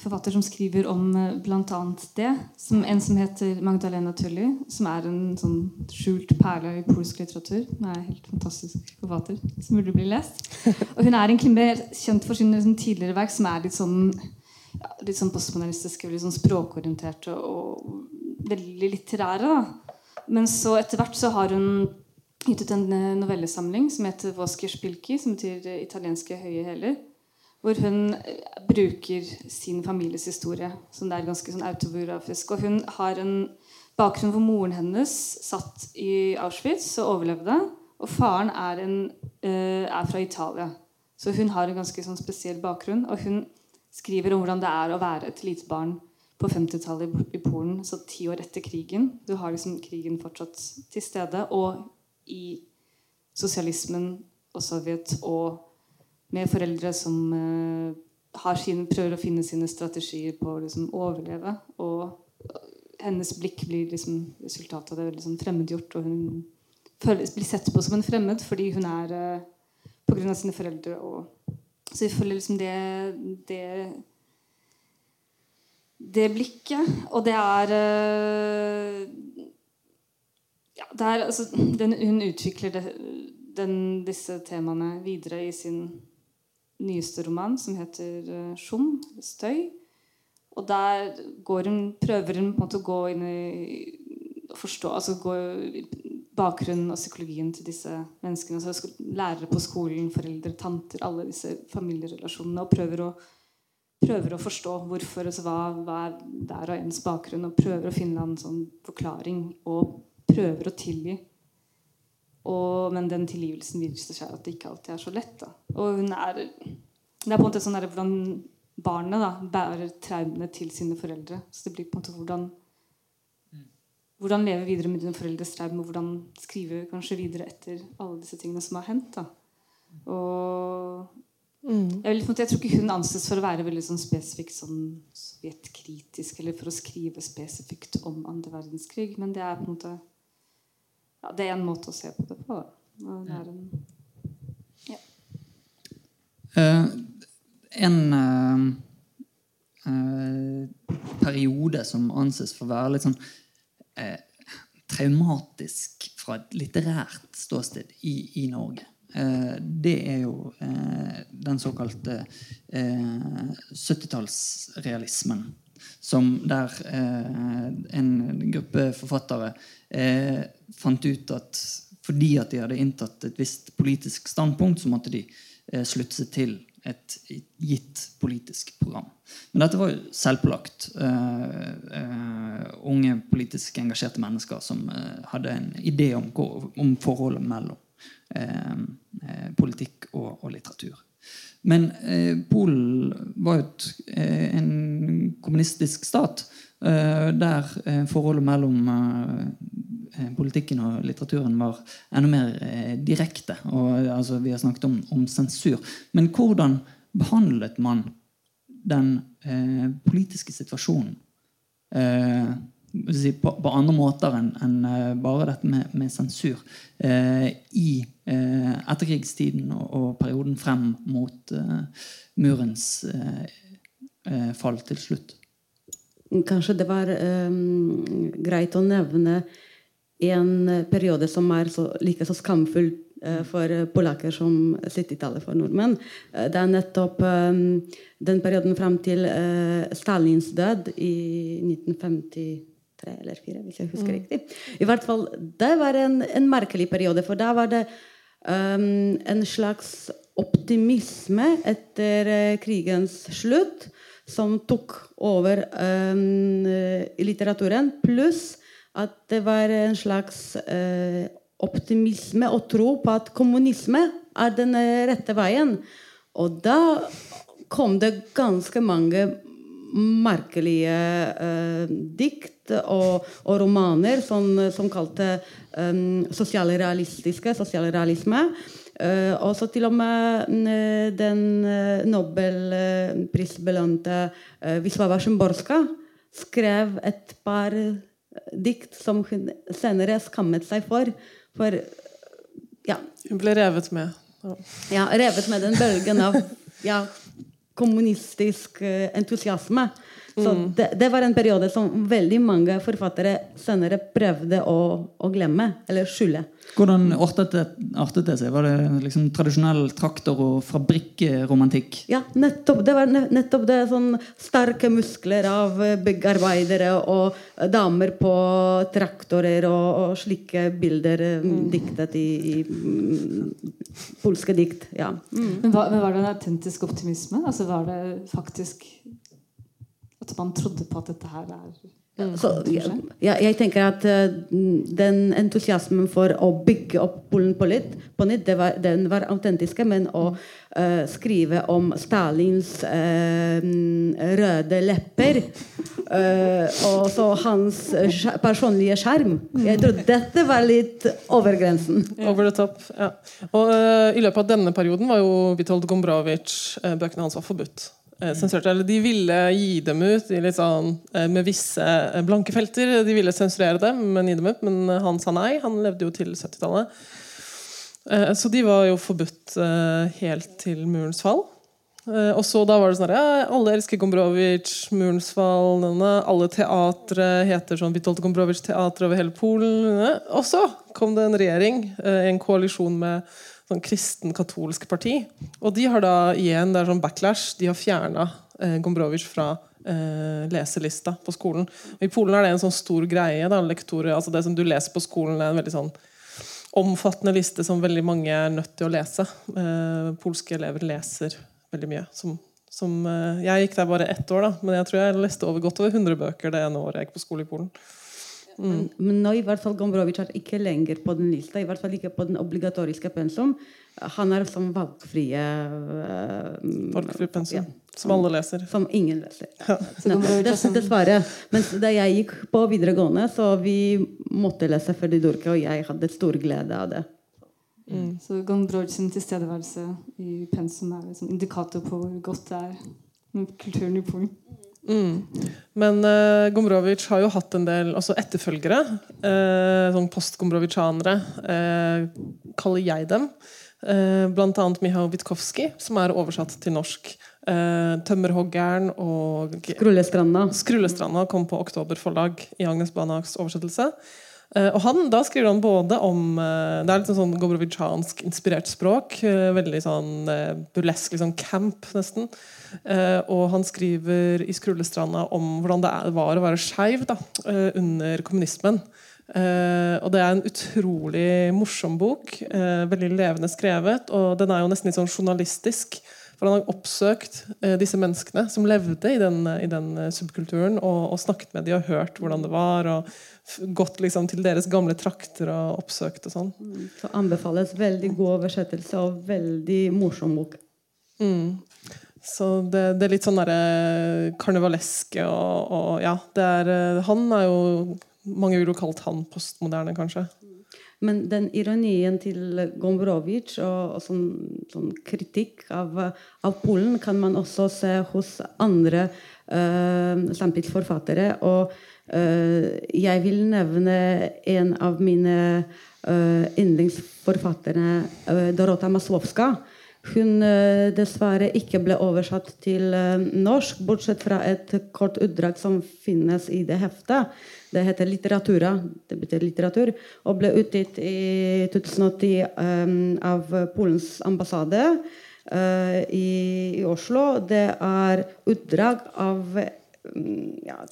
forfatter som skriver om uh, bl.a. det. Som, en som heter Magdalena Tulli, som er en sånn skjult perle i polsk litteratur. Hun er en helt fantastisk forfatter som burde bli lest. Og hun er egentlig mer kjent for sine liksom, tidligere verk, som er litt sånn, ja, litt sånn postmodernistiske, litt sånn språkorienterte og veldig litterære. Da. Men så etter hvert så har hun gitt ut en novellesamling som heter 'Vosker Spilki', som betyr italienske høye hæler hvor hun eh, bruker sin families historie. som det er ganske sånn autobiografisk. Og hun har en bakgrunn hvor moren hennes satt i Auschwitz og overlevde. Og faren er, en, uh, er fra Italia. Så hun har en ganske sånn spesiell bakgrunn. Og hun skriver om hvordan det er å være et lite barn på 50-tallet i Polen, så ti år etter krigen. Du har liksom krigen fortsatt til stede. Og i sosialismen og Sovjet og med foreldre som uh, sin, prøver å finne sine strategier på å liksom, overleve. Og hennes blikk blir liksom, resultatet av det liksom, fremmedgjort. Og hun føler, blir sett på som en fremmed fordi hun er uh, pga. sine foreldre. Og, så vi føler liksom det, det det blikket. Og det er uh, ja, det er, altså, den, Hun utvikler det, den, disse temaene videre i sin nyeste roman, som heter uh, Sjum, Støy. Og der hun, prøver hun på en måte å gå inn i forstå altså gå bakgrunnen og psykologien til disse menneskene. Så lærere på skolen, foreldre, tanter, alle disse familierelasjonene. Og prøver å, prøver å forstå hvorfor, altså hva, hva er der og ens bakgrunn. Og prøver å finne en sånn forklaring. Og prøver å tilgi og, men den tilgivelsen viser seg at det ikke alltid er så lett. Da. Og hun er, det er på en måte sånn der, hvordan barnet da, bærer traumene til sine foreldre. Så det blir på en måte hvordan hvordan leve videre med dine foreldres traume, og hvordan skrive kanskje videre etter alle disse tingene som har hendt. Og mm. jeg, vil, jeg, tror ikke hun anses for å være veldig sånn spesifikt sånn sovjetkritisk, eller for å skrive spesifikt om andre verdenskrig, men det er på en måte ja, det er en måte å se på det på. Det en, ja. uh, en uh, uh, periode som anses for å være litt sånn traumatisk fra et litterært ståsted i, i Norge. det er jo den såkalte 70-tallsrealismen som der eh, en gruppe forfattere eh, fant ut at fordi at de hadde inntatt et visst politisk standpunkt, så måtte de eh, slutte seg til et gitt politisk program. Men dette var jo selvpålagt. Uh, uh, unge politisk engasjerte mennesker som uh, hadde en idé om, om forholdet mellom politikk og, og litteratur. Men eh, Polen var jo eh, en kommunistisk stat eh, der eh, forholdet mellom eh, eh, politikken og litteraturen var enda mer direkte. Og, altså, vi har snakket om, om, sensur. Men hvordan behandlet man den politiske situasjonen? Si, på, på, andre måter enn en, bare dette med, med sensur i eh, etterkrigstiden og, og, perioden frem mot eh, murens eh, eh fall til slutt. Kanskje det var greit å nevne en periode som er så, like så skamfull for polakker som 70-tallet for nordmenn. Det er nettopp den perioden frem til Stalins død i 1953 eller fire, hvis jeg husker mm. riktig. I hvert fall, Det var en, en merkelig periode, for da var det um, en slags optimisme etter uh, krigens slutt, som tok over um, i litteraturen, pluss at det var en slags uh, optimisme og tro på at kommunisme er den rette veien. Og da kom det ganske mange merkelige uh, dikt og, og, romaner som, som kalte um, sosialrealistiske, sosialrealisme. Uh, og så til og med uh, den uh, nobelprisbelønte uh, Wisława Szymborska skrev et par dikt som hun senere skammet seg for. For ja. Hun ble revet med. Ja, ja revet med den bølgen av ja, kommunistisk entusiasme. Så mm. det, det, var en periode som veldig mange forfattere senere prøvde å, å glemme, eller skjule. Hvordan artet det, artet det, seg? Var det liksom tradisjonell traktor- og fabrikkromantikk? Ja, nettopp. Det var nettopp det. Sånn sterke muskler av byggarbeidere og damer på traktorer og, og slike bilder eh, mm. diktet i, i mm, polske dikt. Ja. Mm. Men var, var, det en autentisk optimisme? Altså Var det faktisk at man trodde på at dette her er Mm. Så, jeg, jeg, tenker at uh, den entusiasmen for å bygge opp Polen på nytt, på nytt var, den var autentiske. Men å uh, skrive om Stalins uh, røde lepper og så hans personlige skjerm Jeg trodde dette var litt over grensen. Over the top, ja. Og I løpet av denne perioden var jo Witold Gombrowicz-bøkene hans var forbudt. Eh, sensurerte. Eller de ville gi dem ut sånn, eh, med visse eh, blanke felter. De ville sensurere dem, men gi dem ut. Men han sa nei. Han levde jo til 70-tallet. Så de var jo forbudt helt til murens fall. Og så da var det sånn ja, Alle elsker Gombrovitsj, Murens fall Alle teatre heter sånn Witold Gombrovitsj-teater over hele Polen. Og så kom det en regjering, en koalisjon med sånn kristen-katolsk parti. Og de har da igjen, det er sånn backlash, de har fjerna eh, Gombrowicz fra eh, leselista på skolen. Og I Polen er det en sånn stor greie. Da, lektorer, altså Det som du leser på skolen, er en veldig sånn omfattende liste som veldig mange er nødt til å lese. Eh, polske elever leser veldig mye. Som, som, eh, jeg gikk der bare ett år, da, men jeg tror jeg leste over godt over 100 bøker det ene året jeg gikk på skole i Polen. Mm. Men nå i hvert fall Gombrowicz er ikke lenger på den lista. I hvert fall ikke på den obligatoriske pensum. Han er som valgfrie uh, Valgfri pensum. Ja. Som alle leser. Som ingen leser. Ja. Dessverre. Men da jeg gikk på videregående, så vi måtte lese Ferdi de Durke, og jeg hadde stor glede av det. Mm. Så Gombrowicz sin tilstedeværelse i pensum er en liksom indikator på hvor godt det er med kulturen i Polen. Mm. Men uh, Gombrowicz har jo hatt en del altså etterfølgere. Uh, sånn post-gombrowiczianere, uh, kaller jeg dem. Uh, blant annet Mihao Witkowski, som er oversatt til norsk. Uh, 'Tømmerhoggeren' og Skrullestranda. Skrullestranda kom på Oktober forlag i Agnes Banaks oversettelse. Uh, og han, Da skriver han både om Det er litt sånn Gobrovitsjansk-inspirert språk. veldig sånn burlesk, sånn camp, nesten. Eh, og han skriver i 'Skrullestranda' om hvordan det var å være skeiv eh, under kommunismen. Eh, og det er en utrolig morsom bok. veldig levende skrevet. Og den er jo nesten litt sånn journalistisk. For han har oppsøkt disse menneskene som levde i den, i den subkulturen, og, og, snakket med dem og hørt hvordan det var. og Gått liksom til deres gamle trakter og oppsøkt og sånn. Mm, så anbefales veldig god oversettelse og veldig morsom bok. Mm. Så det, det, er litt sånn derre karnevaleske og, og, ja. Er, eh, han er jo Mange ville jo kalt han postmoderne, kanskje. Men den ironien til Gombrowicz og, og sånn, sånn, kritikk av, av, Polen kan man også se hos andre uh, samtidsforfattere. Og uh, jeg vil nevne en av mine uh, yndlingsforfattere, uh, Dorota Masłowska hun eh, dessverre ikke ble oversatt til eh, norsk, bortsett fra et kort utdrag som finnes i det heftet. Det heter 'Litteratura', det betyr litteratur, og ble utgitt i 2010 um, eh, av Polens ambassade uh, i, i, Oslo. Det er utdrag av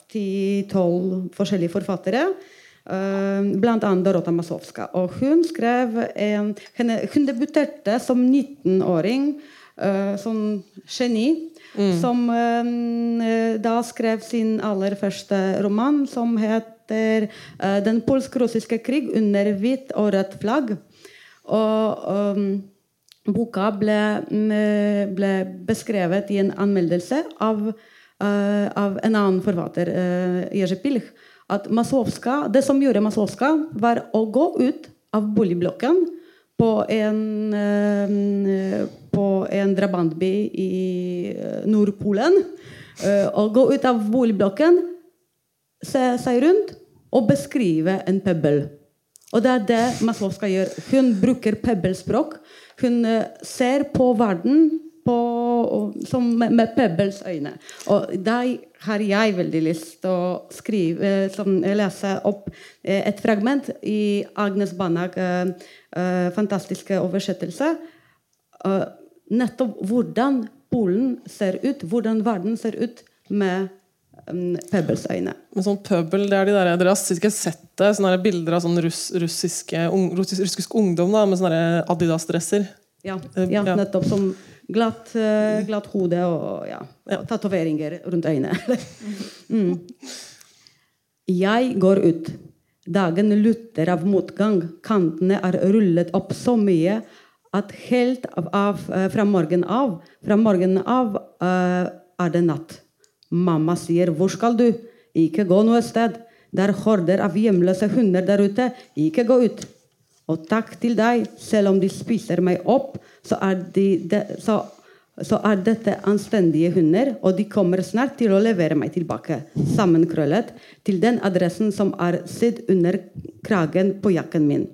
ti-tolv ja, forskjellige forfattere. Blant annet Dorota Masowska. Og hun skrev en, henne, Hun debuterte som 19-åring, som geni. Mm. Som da skrev sin aller første roman, som heter 'Den polsk-russiske krig under hvitt og rødt flagg'. Og um, boka ble, ble, beskrevet i en anmeldelse av, av en annen forfatter, Jerzy Pilch. At Masovska, det som gjorde Masovska, var å gå ut av boligblokken på en, uh, på en drabantby i Nordpolen. og å gå ut av boligblokken, se seg rundt og beskrive en pøbel. Og det er det Maslovska gjør. Hun bruker pøbelspråk. Hun ser på verden på, som med, med Pebbles øyne. Og da har jeg veldig lyst til å skrive, som, lese opp uh, et fragment i Agnes Banag' uh, fantastiske oversettelse. nettopp hvordan Polen ser ut, hvordan verden ser ut med Pøbels øyne. Men sånn pøbel, det er de der, Dere har sikkert sett det, sånne bilder av sånn russ, russiske, un, russisk ungdom da, med sånne Adidas-dresser. Eh, ja, ja, nettopp. Som glatt, uh, glatt hode og ja, og tatoveringer rundt øynene. mm. Jeg går ut. Dagen lutter av motgang. Kantene er rullet opp så mye at helt av, av, eh, fra morgenen av, fra morgenen av uh, er det natt. Mamma sier 'Hvor skal du?' 'Ikke gå noe sted. Det er horder av hjemløse hunder der ute. Ikke gå ut.' Og takk til deg, selv om de spiser meg opp, så er, de, de, så, så er dette anstendige hunder, og de kommer snart til å levere meg tilbake, sammenkrøllet, til den adressen som er sydd under kragen på jakken min.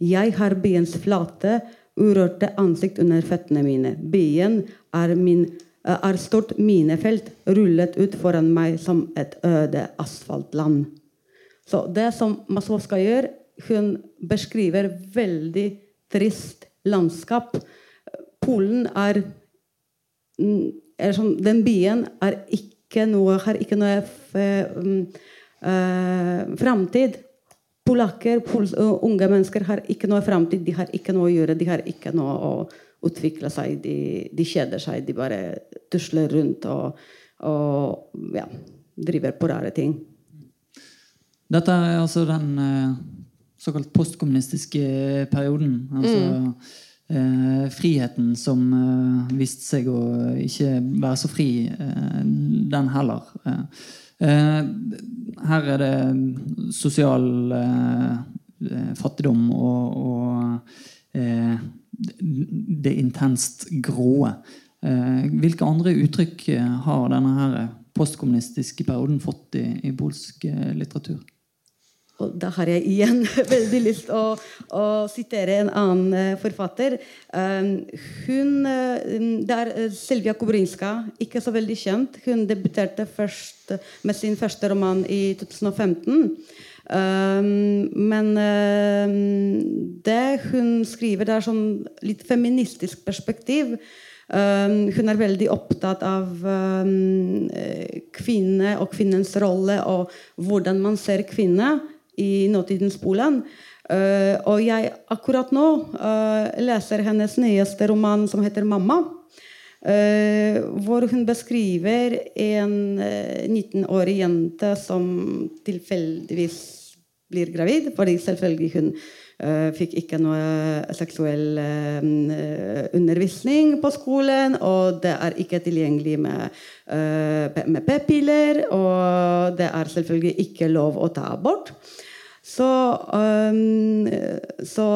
Jeg har byens flate, urørte ansikt under føttene mine. Byen er min Eh, er stort minefelt rullet ut foran meg som et øde asfaltland. Så det som Masovska gjør, hun beskriver veldig trist landskap. Polen er, er sånn, Den byen er ikke noe, har ikke noe uh, framtid. Polakker, pols, unge mennesker, har ikke noe framtid. De har ikke noe å gjøre. De har ikke noe å utvikle seg. De, de kjeder seg. De bare tusler rundt og, og ja, driver på rare ting. Dette er altså den eh, såkalt postkommunistiske perioden. Altså mm. eh, friheten som eh, viste seg å ikke være så fri, eh, den heller. Eh, eh, her er det sosial fattigdom og, og det intenst gråe. Eh, hvilke andre uttrykk eh, har denne her postkommunistiske perioden fått i, i polsk eh, litteratur? Og da har jeg igjen veldig lyst å, å, sitere en annen forfatter. hun, det er Silvia Kubrinska, ikke så veldig kjent. Hun debuterte først med sin første roman i 2015. Um, men uh, det hun skriver, det er sånn litt feministisk perspektiv. Um, hun er veldig opptatt av um, kvinne og kvinnens rolle og hvordan man ser kvinne i nåtidens Polen. Uh, og jeg akkurat nå uh, leser hennes nyeste roman som heter 'Mamma'. Uh, hvor hun beskriver en 19-årig jente som tilfeldigvis blir gravid, fordi selvfølgelig hun fikk ikke noe seksuell undervisning på skolen, og det er ikke tilgjengelig med, med p-piller, og det er selvfølgelig ikke lov å ta abort. Så, um, så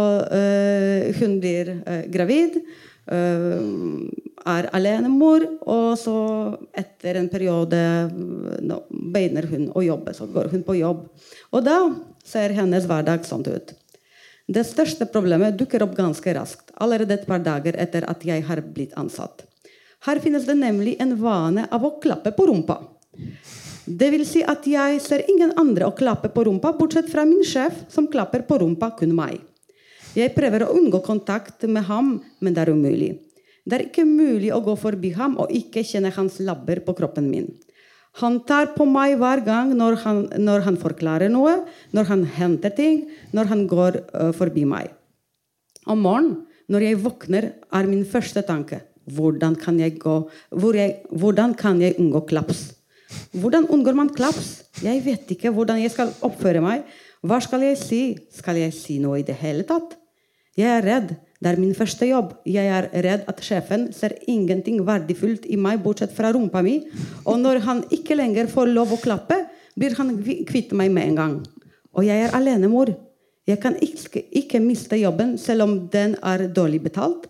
hun blir gravid. er alenemor, og så etter en periode no, begynner hun å jobbe. Så går hun på jobb. Og da ser hennes hverdag sånn ut. Det største problemet dukker opp ganske raskt, allerede et par dager etter at jeg har blitt ansatt. Her finnes det nemlig en vane av å klappe på rumpa. Det vil si at jeg ser ingen andre å klappe på rumpa, bortsett fra min sjef, som klapper på rumpa kun meg. Jeg prøver å unngå kontakt med ham, men det er umulig. Det er ikke mulig å gå forbi ham og ikke kjenne hans labber på kroppen min. Han tar på meg hver gang når han, når han forklarer noe, når han henter ting, når han går uh, forbi meg. Om morgenen, når jeg våkner, er min første tanke hvordan kan jeg, gå, hvor jeg, hvordan kan jeg unngå klaps? Hvordan unngår man klaps? Jeg vet ikke hvordan jeg skal oppføre meg. Hva skal jeg si? Skal jeg si noe i det hele tatt? Jeg er redd. Det er min første jobb. Jeg er redd at sjefen ser ingenting verdifullt i meg bortsett fra rumpa mi. Og når han ikke lenger får lov å klappe, blir han kvitt meg med en gang. Og jeg er alenemor. Jeg kan ikke, ikke miste jobben selv om den er dårlig betalt.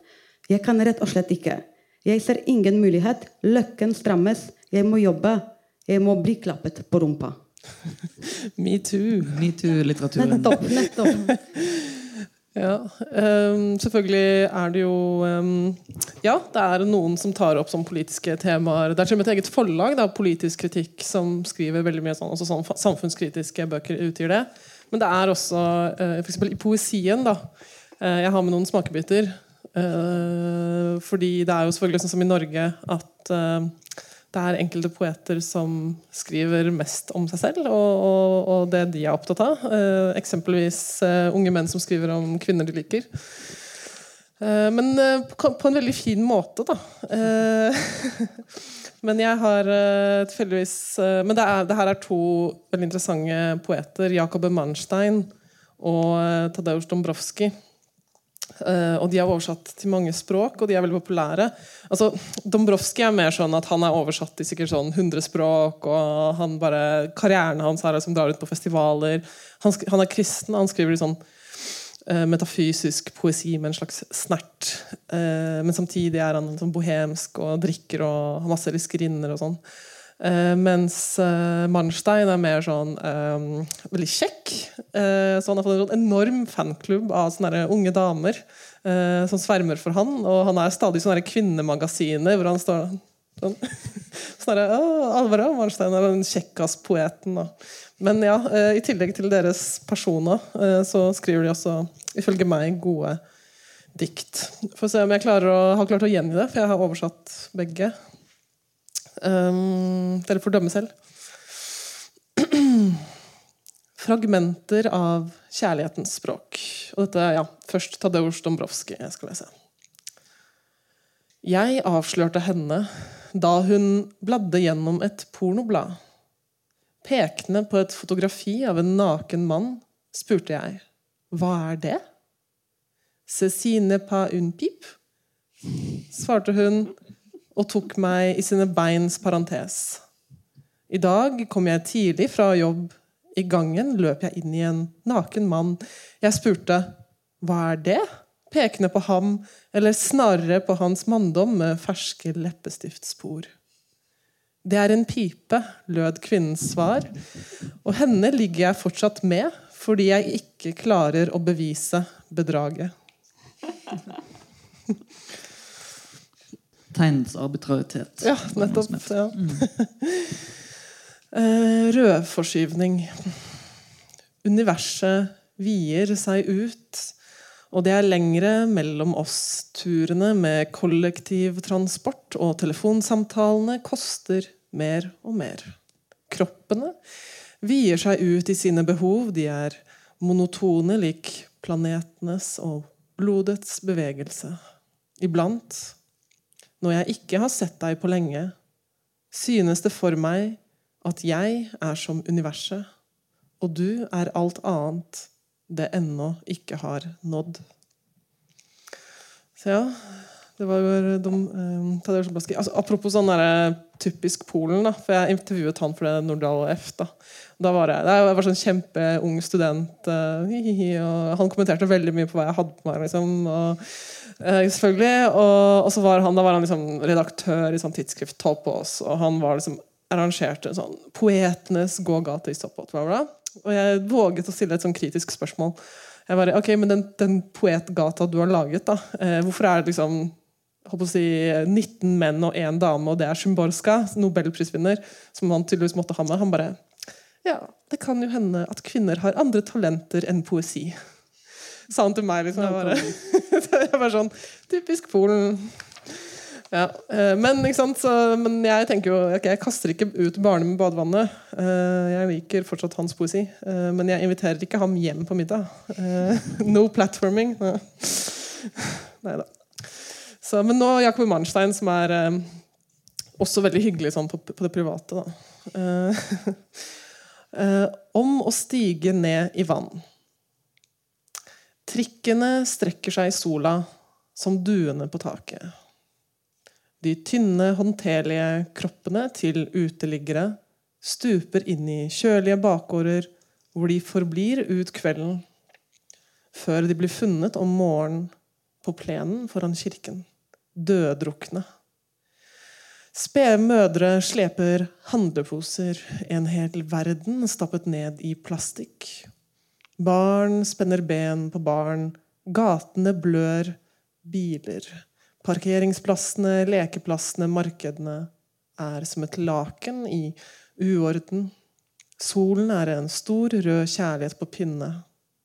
Jeg kan rett og slett ikke. Jeg ser ingen mulighet. Løkken strammes. Jeg må jobbe. Jeg må bli klappet på rumpa. Metoo. Metoo-litteraturen. Nettopp. nettopp. Ja, um, selvfølgelig er det jo um, Ja, det er noen som tar opp sånn politiske temaer. Det er til og med et eget forlag, da, politisk kritikk, som skriver veldig mye sånn, også sånn samfunnskritiske bøker. utgir det. Men det er også uh, f.eks. i poesien. da, uh, Jeg har med noen smakebiter. Uh, fordi det er jo selvfølgelig sånn som i Norge at uh, det er enkelte poeter som skriver mest om seg selv og, og, og det de er opptatt av. Eh, eksempelvis eh, unge menn som skriver om kvinner de liker. Eh, men eh, på, på en veldig fin måte, da. Eh, men jeg har eh, tilfeldigvis Men det, er, det, her er to veldig interessante poeter. Jakob Manstein og Tadeusz Dombrovskij. Uh, og de er oversatt til mange språk, og de er veldig populære. Altså, Dombrovskij er mer sånn at han er oversatt til sikkert sånn 100 språk. og han bare, Karrieren hans er som drar ut på festivaler. Han, han er kristen, han skriver sånn uh, metafysisk poesi med en slags snert. Uh, men samtidig er han sånn bohemsk og drikker og har masse elskerinner og sånn. Uh, mens uh, Manstein er mer sånn um, veldig kjekk. så han har fått en enorm fanklubb av sånne unge damer som svermer for han. Og han er stadig i sånne kvinnemagasiner hvor han står sånn sånn Alvaro Manstein er den kjekkas-poeten. Men ja, i tillegg til deres personer så skriver de også, ifølge meg, gode dikt. Får se om jeg å, har klart å gjengi det, for jeg har oversatt begge. Um, dere får dømme selv. Fragmenter av kjærlighetens språk. Og dette ja, først Tadeusz Dombrovskij. Jeg skal lese. Jeg avslørte henne da hun bladde gjennom et pornoblad. Pekende på et fotografi av en naken mann spurte jeg hva er det? Cecine pa un pip? svarte hun og tok meg i sine beins parentes. I dag kom jeg tidlig fra jobb. I gangen løp jeg inn i en naken mann. Jeg spurte hva er det? Pekende på ham, eller snarere på hans manndom med ferske leppestiftspor. Det er en pipe, lød kvinnens svar, og henne ligger jeg fortsatt med fordi jeg ikke klarer å bevise bedraget tegnets arbitraritet. Ja, nettopp. Ja. uh, rødforskyvning. Universet vier seg ut, og det er lengre mellom oss-turene med kollektivtransport, og telefonsamtalene koster mer og mer. Kroppene vier seg ut i sine behov, de er monotone lik planetenes og blodets bevegelse. Iblant når jeg ikke har sett deg på lenge, synes det for meg at jeg er som universet, og du er alt annet det ennå ikke har nådd. Så ja, det var jo de, um, altså, Apropos sånn der, typisk Polen, da, for jeg intervjuet han for det Nordahl F. Da. da var jeg, jeg var sånn kjempeung student, uh, og han kommenterte veldig mye på hva jeg hadde på meg. Liksom, og Eh, selvfølgelig. Og, og, så var han, da var han liksom redaktør i sånn tidsskrift Topos, og han var liksom arrangerte sånn Poetenes gågate i Stoppot. Og jeg våget å stille et sånn kritisk spørsmål. Jeg bare, ok, men Den, den poetgata du har laget, da, eh, hvorfor er det liksom å si, 19 menn og én dame, og det er Szymborska, nobelprisvinner, som han tydeligvis måtte ha med? Han bare Ja, det kan jo hende at kvinner har andre talenter enn poesi sa han til meg. liksom. Jeg bare, jeg bare sånn Typisk Polen. Ja, eh, men, så, men jeg tenker jo okay, Jeg kaster ikke ut barnet med badevannet. Eh, Jeg liker fortsatt hans poesi. Eh, Men jeg inviterer ikke ham hjem på middag. No platforming. Nei da. Men nå Jakob Manstein, som er også veldig hyggelig sånn på, på det private, da. Om å stige ned i vann. Trikkene strekker seg i sola som duene på taket. De tynne, håndterlige kroppene til uteliggere stuper inn i kjølige bakgårder hvor de forblir ut kvelden, før de blir funnet om morgenen på plenen foran kirken, døddrukne. Spede mødre sleper handleposer, en hel verden stappet ned i plastikk. Barn spenner ben på barn, gatene blør, biler. Parkeringsplassene, lekeplassene, markedene er som et laken i uorden. Solen er en stor, rød kjærlighet på pinne,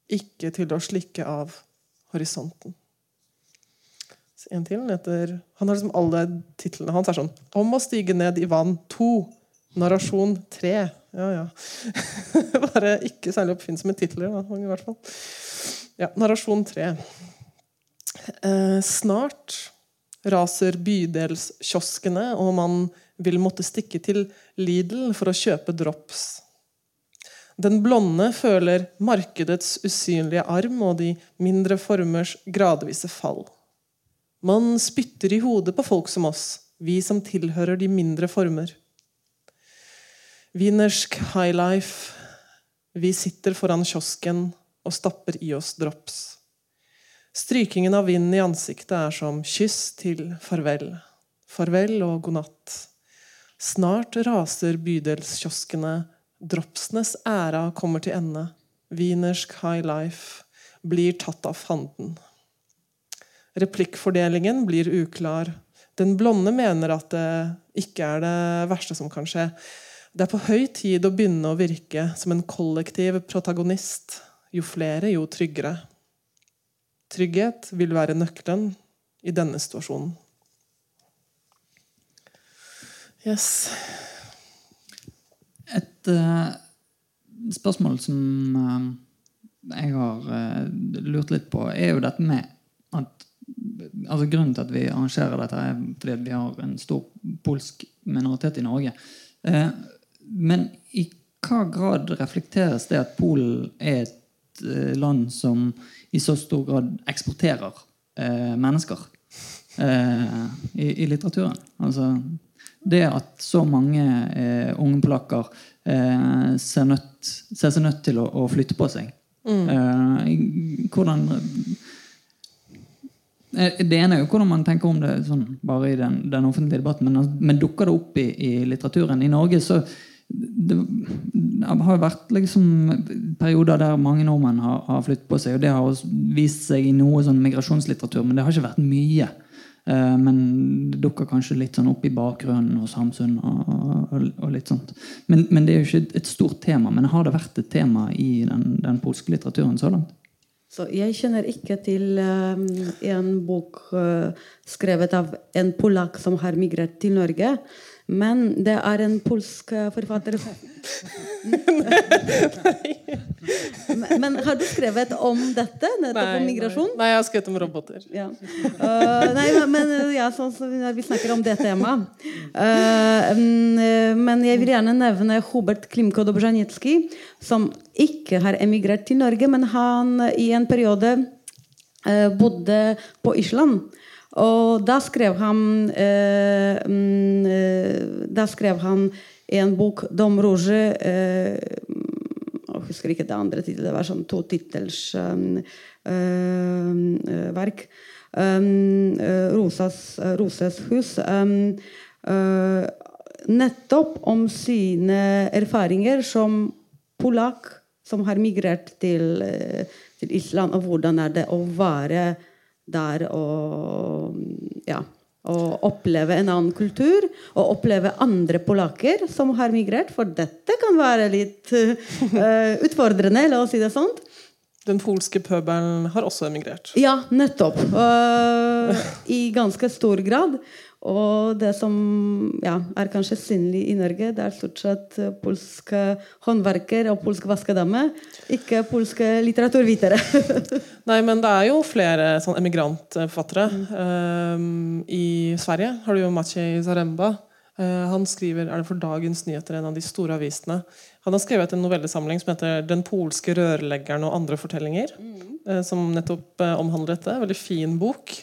ikke til å slikke av horisonten. Så en til heter Han har liksom alle titlene hans er sånn Om å stige ned i vann 2. Narrasjon 3. Ja, ja. Bare ikke særlig oppfinnsomme titler, da, i hvert fall. Ja, narrasjon 3. Eh, snart raser bydelskioskene, og man vil måtte stikke til Lidl for å kjøpe drops. Den blonde føler markedets usynlige arm og de mindre formers gradvise fall. Man spytter i hodet på folk som oss, vi som tilhører de mindre former. Wienersk highlife. Vi sitter foran kiosken og stapper i oss drops. Strykingen av vinden i ansiktet er som kyss til farvel. Farvel og god natt. Snart raser bydelskioskene. Dropsenes æra kommer til ende. Wienersk high life blir tatt av fanden. Replikkfordelingen blir uklar. Den blonde mener at det ikke er det verste som kan skje. Det er på høy tid å begynne å virke som en kollektiv protagonist. Jo flere, jo tryggere. Trygghet vil være nøkkelen i denne situasjonen. Yes. Et uh, spørsmål som uh, jeg har uh, lurt litt på, er jo dette med at altså Grunnen til at vi arrangerer dette, er fordi vi har en stor polsk minoritet i Norge. Men i hva grad reflekteres det at Polen er et eh, land som i så stor grad eksporterer eh, mennesker eh, i, i litteraturen? Altså det at så mange eh, unge polakker eh, ser, nødt, ser seg nødt til å, å flytte på seg. Mm. hvordan eh, Det ene er jo hvordan man tenker om det sånn, bare i den, den offentlige debatten, men, men dukker det opp i, i litteraturen? I Norge så det, har vært liksom perioder der mange nordmenn har, har flyttet på seg. og Det har vist seg i noe sånn migrasjonslitteratur, men det har ikke vært mye. Eh, men det dukker kanskje litt sånn opp i bakgrunnen hos Hamsun. Og, og, og litt sånt. Men, men, det er jo ikke et stort tema. Men har det vært et tema i den, den polske litteraturen så langt? Så jeg kjenner ikke til um, en bok uh, skrevet av en polakk som har migrert til Norge. Men det er en polsk forfatter men, men har du skrevet om dette? Nettopp om migrasjon? Nei, jeg har skrevet om roboter. Ja. Uh, nei, men ja, så, så vi snakker om det temaet. Uh, men jeg vil gjerne nevne Hubert Klimko Dobrzanicki, som ikke har emigrert til Norge, men han i en periode uh, bodde på Island. Og da skrev han eh, Da skrev han en bok 'Dom Rouge' jeg husker ikke det andre tittelet. Det var sånn to tittels um, uh, verk. Um, Rosas, Roses hus. Um, nettopp om sine erfaringer som polakk som har migrert til, til Island, og hvordan er det å være der og ja, oppleve en annen kultur. Og oppleve andre polakker som har migrert. For dette kan være litt uh, utfordrende, la oss si det sånn. Den polske pøbelen har også emigrert. Ja, nettopp. Uh, I ganske stor grad. Og det som ja, er kanskje synlig i Norge, det er stort sett polske håndverker og polsk vaskedame, ikke polske litteraturvitere. Nei, men det er jo flere sånn emigrantforfattere. Mm. Um, I Sverige har du jo Maciej Zaremba. Uh, han skriver er det for Dagens Nyheter, en av de store avisene. Han har skrevet en novellesamling som heter 'Den polske rørleggeren og andre fortellinger'. Mm. Uh, som nettopp uh, omhandler dette. Veldig fin bok.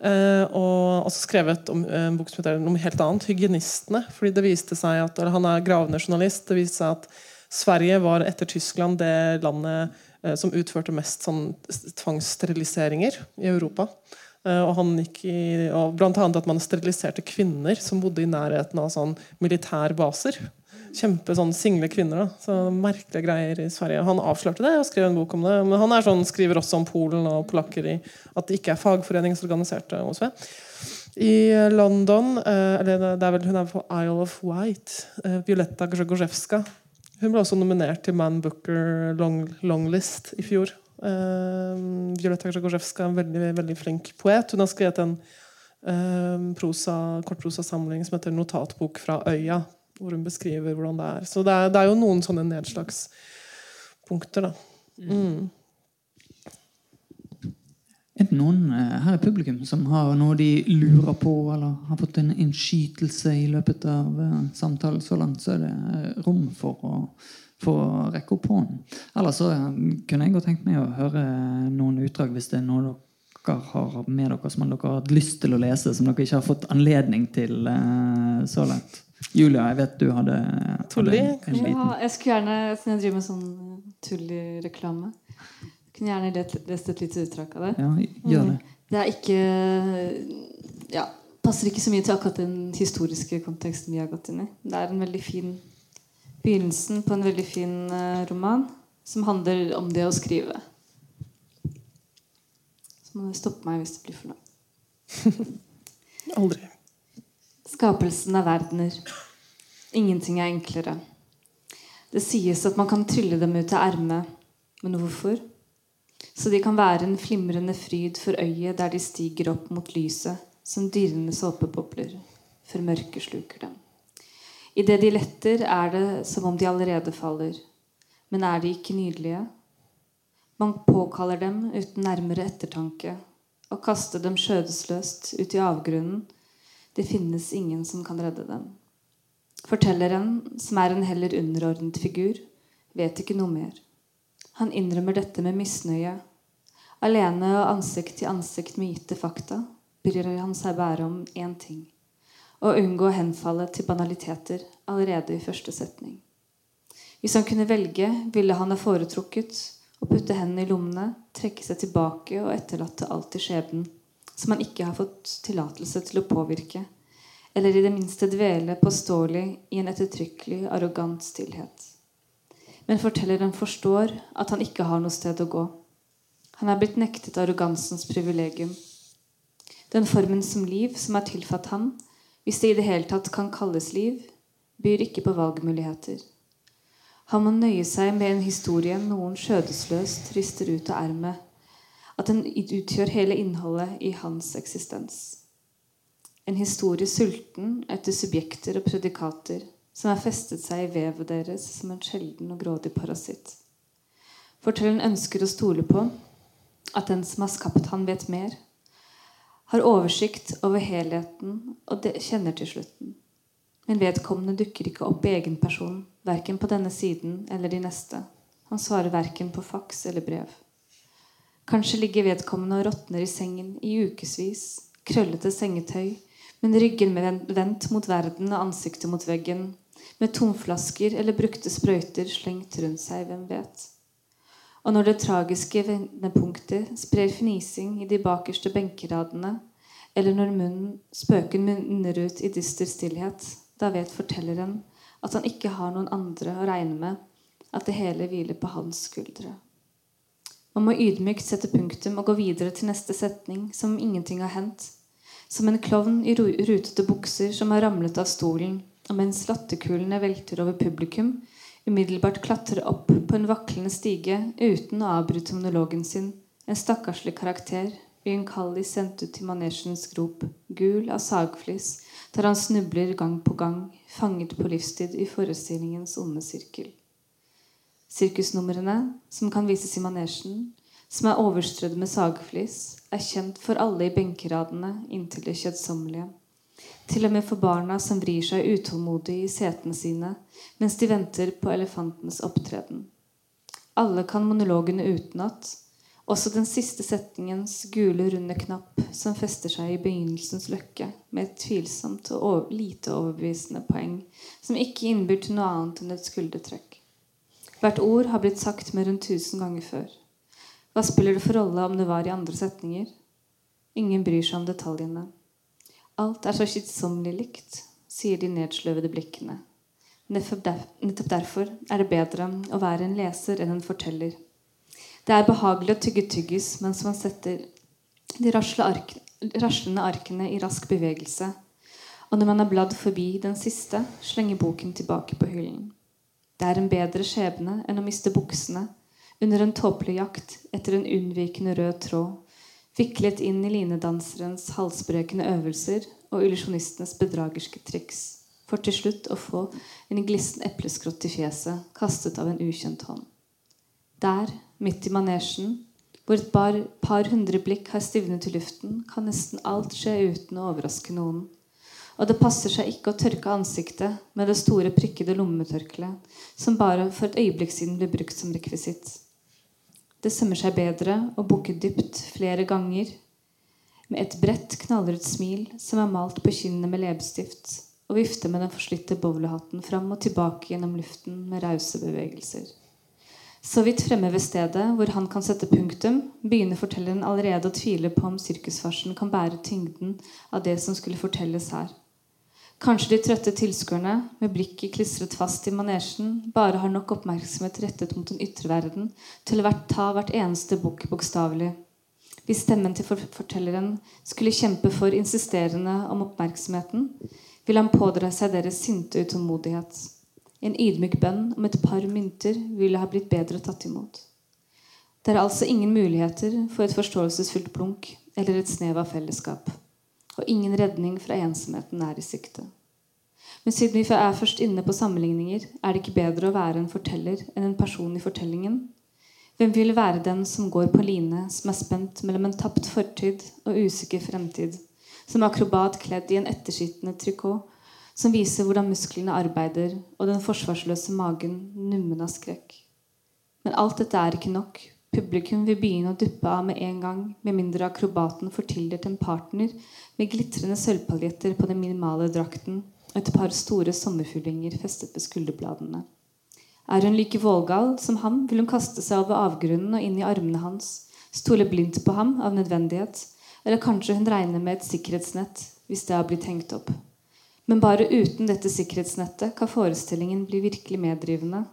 Uh, og også skrevet om uh, en bok som heter noe helt annet, 'Hygienistene'. fordi det viste seg at, Han er gravende journalist. Det viste seg at Sverige var etter Tyskland det landet uh, som utførte mest sånn, tvangssteriliseringer i Europa. og han gikk i, og Blant annet at man steriliserte kvinner som bodde i nærheten av sånn militærbaser kjempe sånn single kvinner. Da. Så Merkelige greier i Sverige. Han avslørte det og skrev en bok om det. Men han sånn, skriver også om Polen og polakker i at det ikke er fagforeningsorganiserte OSV. I London eh, eller det er vel Hun er på Isle of White. Eh, Violetta Grzegorzeska. Hun ble også nominert til Man Booker long, Longlist i fjor. Uh, Violetta Grzegorzeska er en veldig, veldig flink poet. Hun har skrevet en prosa, kortprosasamling som heter 'Notatbok fra øya', hvor hun beskriver hvordan det er. Så det er, det er jo noen sånne nedslagspunkter, da. Mm. Er det noen eh, her i publikum som har noe de lurer på, eller har fått en innskytelse i løpet av uh, samtalen så langt, så er det uh, rom for å, for å rekke opp hånden. Eller så kunne jeg godt tenkt meg å høre noen utdrag hvis det er noe dere har med dere som dere har hatt lyst til å lese, som dere ikke har fått anledning til så langt. Julia, jeg vet du hadde, hadde en, en ja, Jeg skulle gjerne, siden jeg driver med sånn tullireklame kunne gjerne lest et lite utdrag av det. Ja, gjør det. Mm. Det er ikke ja, passer ikke så mye til akkurat den historiske konteksten vi har gått inn i. Det er en veldig fin begynnelsen på en veldig fin uh, roman som handler om det å skrive. Så må du stoppe meg hvis det blir for langt. Aldri. Skapelsen av verdener. Ingenting er enklere. Det sies at man kan trylle dem ut av ermet. Men hvorfor? Så de kan være en flimrende fryd for øyet der de stiger opp mot lyset som dirrende såpebobler, før mørket sluker dem. Idet de letter, er det som om de allerede faller. Men er de ikke nydelige? Man påkaller dem uten nærmere ettertanke og kaster dem skjødesløst ut i avgrunnen det finnes ingen som kan redde dem. Fortelleren, som er en heller underordnet figur, vet ikke noe mer. Han innrømmer dette med misnøye. Alene og ansikt til ansikt med gitte fakta bryr han seg bare om én ting å unngå å henfalle til banaliteter allerede i første setning. Hvis han kunne velge, ville han ha foretrukket å putte hendene i lommene, trekke seg tilbake og etterlate alt i skjebnen som han ikke har fått tillatelse til å påvirke, eller i det minste dvele påståelig i en ettertrykkelig, arrogant stillhet. Men fortelleren forstår at han ikke har noe sted å gå. Han er blitt nektet arrogansens privilegium. Den formen som liv som er tilfatt han, hvis det i det hele tatt kan kalles liv, byr ikke på valgmuligheter. Han må nøye seg med en historie noen skjødesløst rister ut av ermet at den utgjør hele innholdet i hans eksistens. En historie sulten etter subjekter og predikater som har festet seg i vevet deres som en sjelden og grådig parasitt. Fortelleren ønsker å stole på at den som har skapt han vet mer, har oversikt over helheten og kjenner til slutten. Men vedkommende dukker ikke opp i egen person, verken på denne siden eller de neste. Han svarer verken på faks eller brev. Kanskje ligger vedkommende og råtner i sengen i ukevis, krøllete sengetøy, men ryggen vendt mot verden og ansiktet mot veggen, med tomflasker eller brukte sprøyter slengt rundt seg, hvem vet. Og når det tragiske vendepunktet sprer fnising i de bakerste benkeradene, eller når munnen, spøken munner ut i dyster stillhet, da vet fortelleren at han ikke har noen andre å regne med, at det hele hviler på hans skuldre. Man må ydmykt sette punktum og gå videre til neste setning som om ingenting har hendt. Som en klovn i rutete bukser som har ramlet av stolen, og mens latterkulene velter over publikum, umiddelbart klatrer opp på en vaklende stige uten å avbryte monologen sin, en stakkarslig karakter uigjenkallig sendt ut til manesjens grop, gul av sagflis, der han snubler gang på gang, fanget på livstid i forestillingens onde sirkel. Sirkusnumrene, som kan vises i manesjen, som er overstrødd med sagflis, er kjent for alle i benkeradene inntil det kjedsommelige. Til og med for barna som vrir seg utålmodig i setene sine mens de venter på elefantens opptreden. Alle kan monologene utenat, også den siste setningens gule, runde knapp som fester seg i begynnelsens løkke med et tvilsomt og lite overbevisende poeng som ikke innbyr til noe annet enn et skuldertrekk. Hvert ord har blitt sagt mer enn tusen ganger før. Hva spiller det for rolle om det var i andre setninger? Ingen bryr seg om detaljene. Alt er så kjedsommelig likt, sier de nedsløvede blikkene. Nettopp derfor er det bedre å være en leser enn en forteller. Det er behagelig å tygge tyggis mens man setter de raslende arkene i rask bevegelse. Og når man har bladd forbi den siste, slenger boken tilbake på hyllen. Det er en bedre skjebne enn å miste buksene under en tåpelig jakt etter en unnvikende rød tråd, viklet inn i linedanserens halsbrekende øvelser og illusjonistenes bedragerske triks, for til slutt å få en glissen epleskrott i fjeset kastet av en ukjent hånd. Der, midt i manesjen, hvor et par, par hundre blikk har stivnet i luften, kan nesten alt skje uten å overraske noen. Og det passer seg ikke å tørke ansiktet med det store, prikkede lommetørkleet som bare for et øyeblikk siden ble brukt som rekvisitt. Det sømmer seg bedre å bukke dypt flere ganger med et bredt, knallrødt smil som er malt på kinnene med leppestift, og vifte med den forslitte bowlerhatten fram og tilbake gjennom luften med rause bevegelser. Så vidt fremme ved stedet hvor han kan sette punktum, begynner fortelleren allerede å tvile på om sirkusfarsen kan bære tyngden av det som skulle fortelles her. Kanskje de trøtte tilskuerne, med blikket klistret fast i manesjen, bare har nok oppmerksomhet rettet mot den ytre verden til å ta hvert eneste bukk bokstavelig. Hvis stemmen til fortelleren skulle kjempe for insisterende om oppmerksomheten, ville han pådra seg deres sinte utålmodighet. En ydmyk bønn om et par mynter ville ha blitt bedre tatt imot. Det er altså ingen muligheter for et forståelsesfullt blunk eller et snev av fellesskap og ingen redning fra ensomheten er i sikte. Men siden vi er først inne på sammenligninger, er det ikke bedre å være en forteller enn en person i fortellingen? Hvem vil være den som går på line, som er spent mellom en tapt fortid og usikker fremtid, som akrobat kledd i en etterskittende trikot, som viser hvordan musklene arbeider, og den forsvarsløse magen nummen av skrekk? Men alt dette er ikke nok. Publikum vil begynne å duppe av med en gang, med mindre akrobaten får tildelt en partner med glitrende sølvpaljetter på den minimale drakten og et par store sommerfuglinger festet ved skulderbladene. Er hun like vågal som ham, vil hun kaste seg over avgrunnen og inn i armene hans, stole blindt på ham av nødvendighet, eller kanskje hun regner med et sikkerhetsnett hvis det har blitt hengt opp. Men bare uten dette sikkerhetsnettet kan forestillingen bli virkelig meddrivende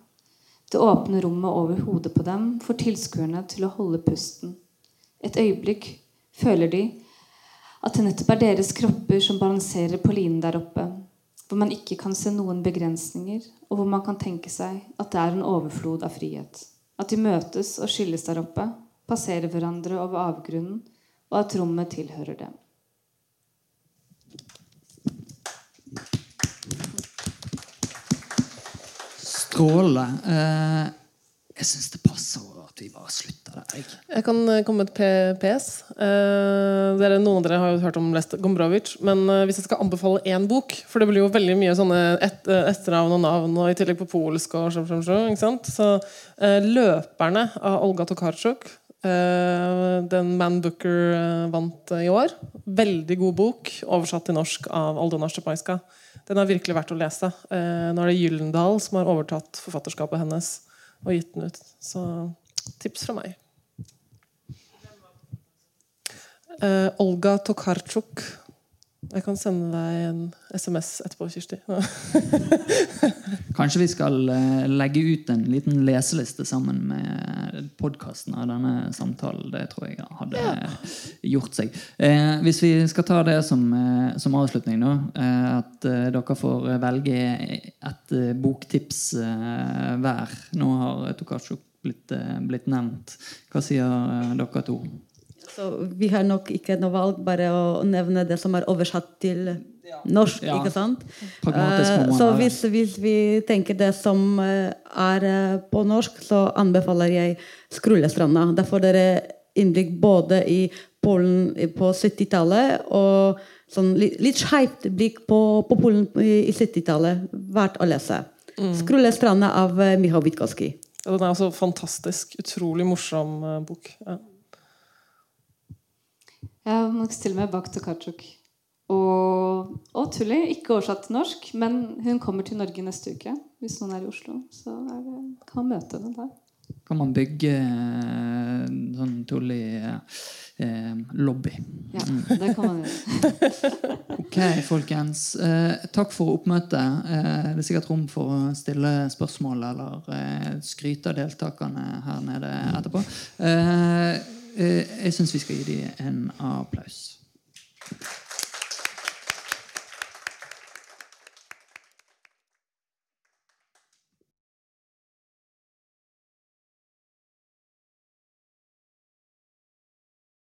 det åpne rommet over hodet på dem får tilskuerne til å holde pusten. Et øyeblikk føler de at det nettopp er deres kropper som balanserer på linen der oppe, hvor man ikke kan se noen begrensninger, og hvor man kan tenke seg at det er en overflod av frihet. At de møtes og skilles der oppe, passerer hverandre over avgrunnen, og at rommet tilhører dem. Strålende. Eh, jeg syns det passer at vi bare slutter der. Jeg, jeg kan eh, komme med et PS. Eh, dere, noen av dere har jo hørt om Lest Gombrovic. Men hvis jeg skal anbefale én bok For det blir jo veldig mye sånne et, etternavn og navn, og i tillegg på polsk og så, så, så, 'Løperne' av Olga Tokarczuk. den Man Booker vant i år. Veldig god bok, oversatt til norsk av Aldona Szczepańska. Den er virkelig verdt å lese. Eh, nå er det Gyllendal som har overtatt forfatterskapet hennes og gitt den ut. Så tips fra meg. Eh, Olga Tokarczuk jeg kan sende deg en SMS etterpå, Kirsti. Kanskje vi skal eh, legge ut en liten leseliste sammen med podkasten av denne samtalen. Det tror jeg hadde ja. gjort seg. Eh, hvis vi skal ta det som, eh, som avslutning, da, eh, at dere får velge et eh, boktips hver. Nå har Tokasjok blitt, blitt nevnt. Hva sier dere to? Så vi har nok ikke noe valg, bare å nevne det som er oversatt til norsk. Ja. ikke sant? Eh, så hvis, hvis vi tenker det som eh, er eh, på norsk, så anbefaler jeg Skrullestranda. Da får dere innblikk både i Polen på 70-tallet og sånn litt, litt skeivt blikk på, på Polen i, i 70-tallet. Verdt å lese. Skrullestranda av Michał Witkowski. Ja, Den er altså fantastisk. Utrolig morsom bok. Ja. Jeg må nok stille meg bak Tokarczuk. Og, og Tulli. ikke oversatt til norsk, men hun kommer til Norge neste uke. Hvis noen er i Oslo, så det, kan man møte henne der. Kan man bygge sånn sånn tullig eh, lobby. Ja, det kan man gjøre. Ok, folkens. Eh, takk for oppmøtet. Eh, det er sikkert rom for å stille spørsmål eller eh, skryte av deltakerne her nede etterpå. Eh, eh, jeg syns vi skal gi dem en applaus.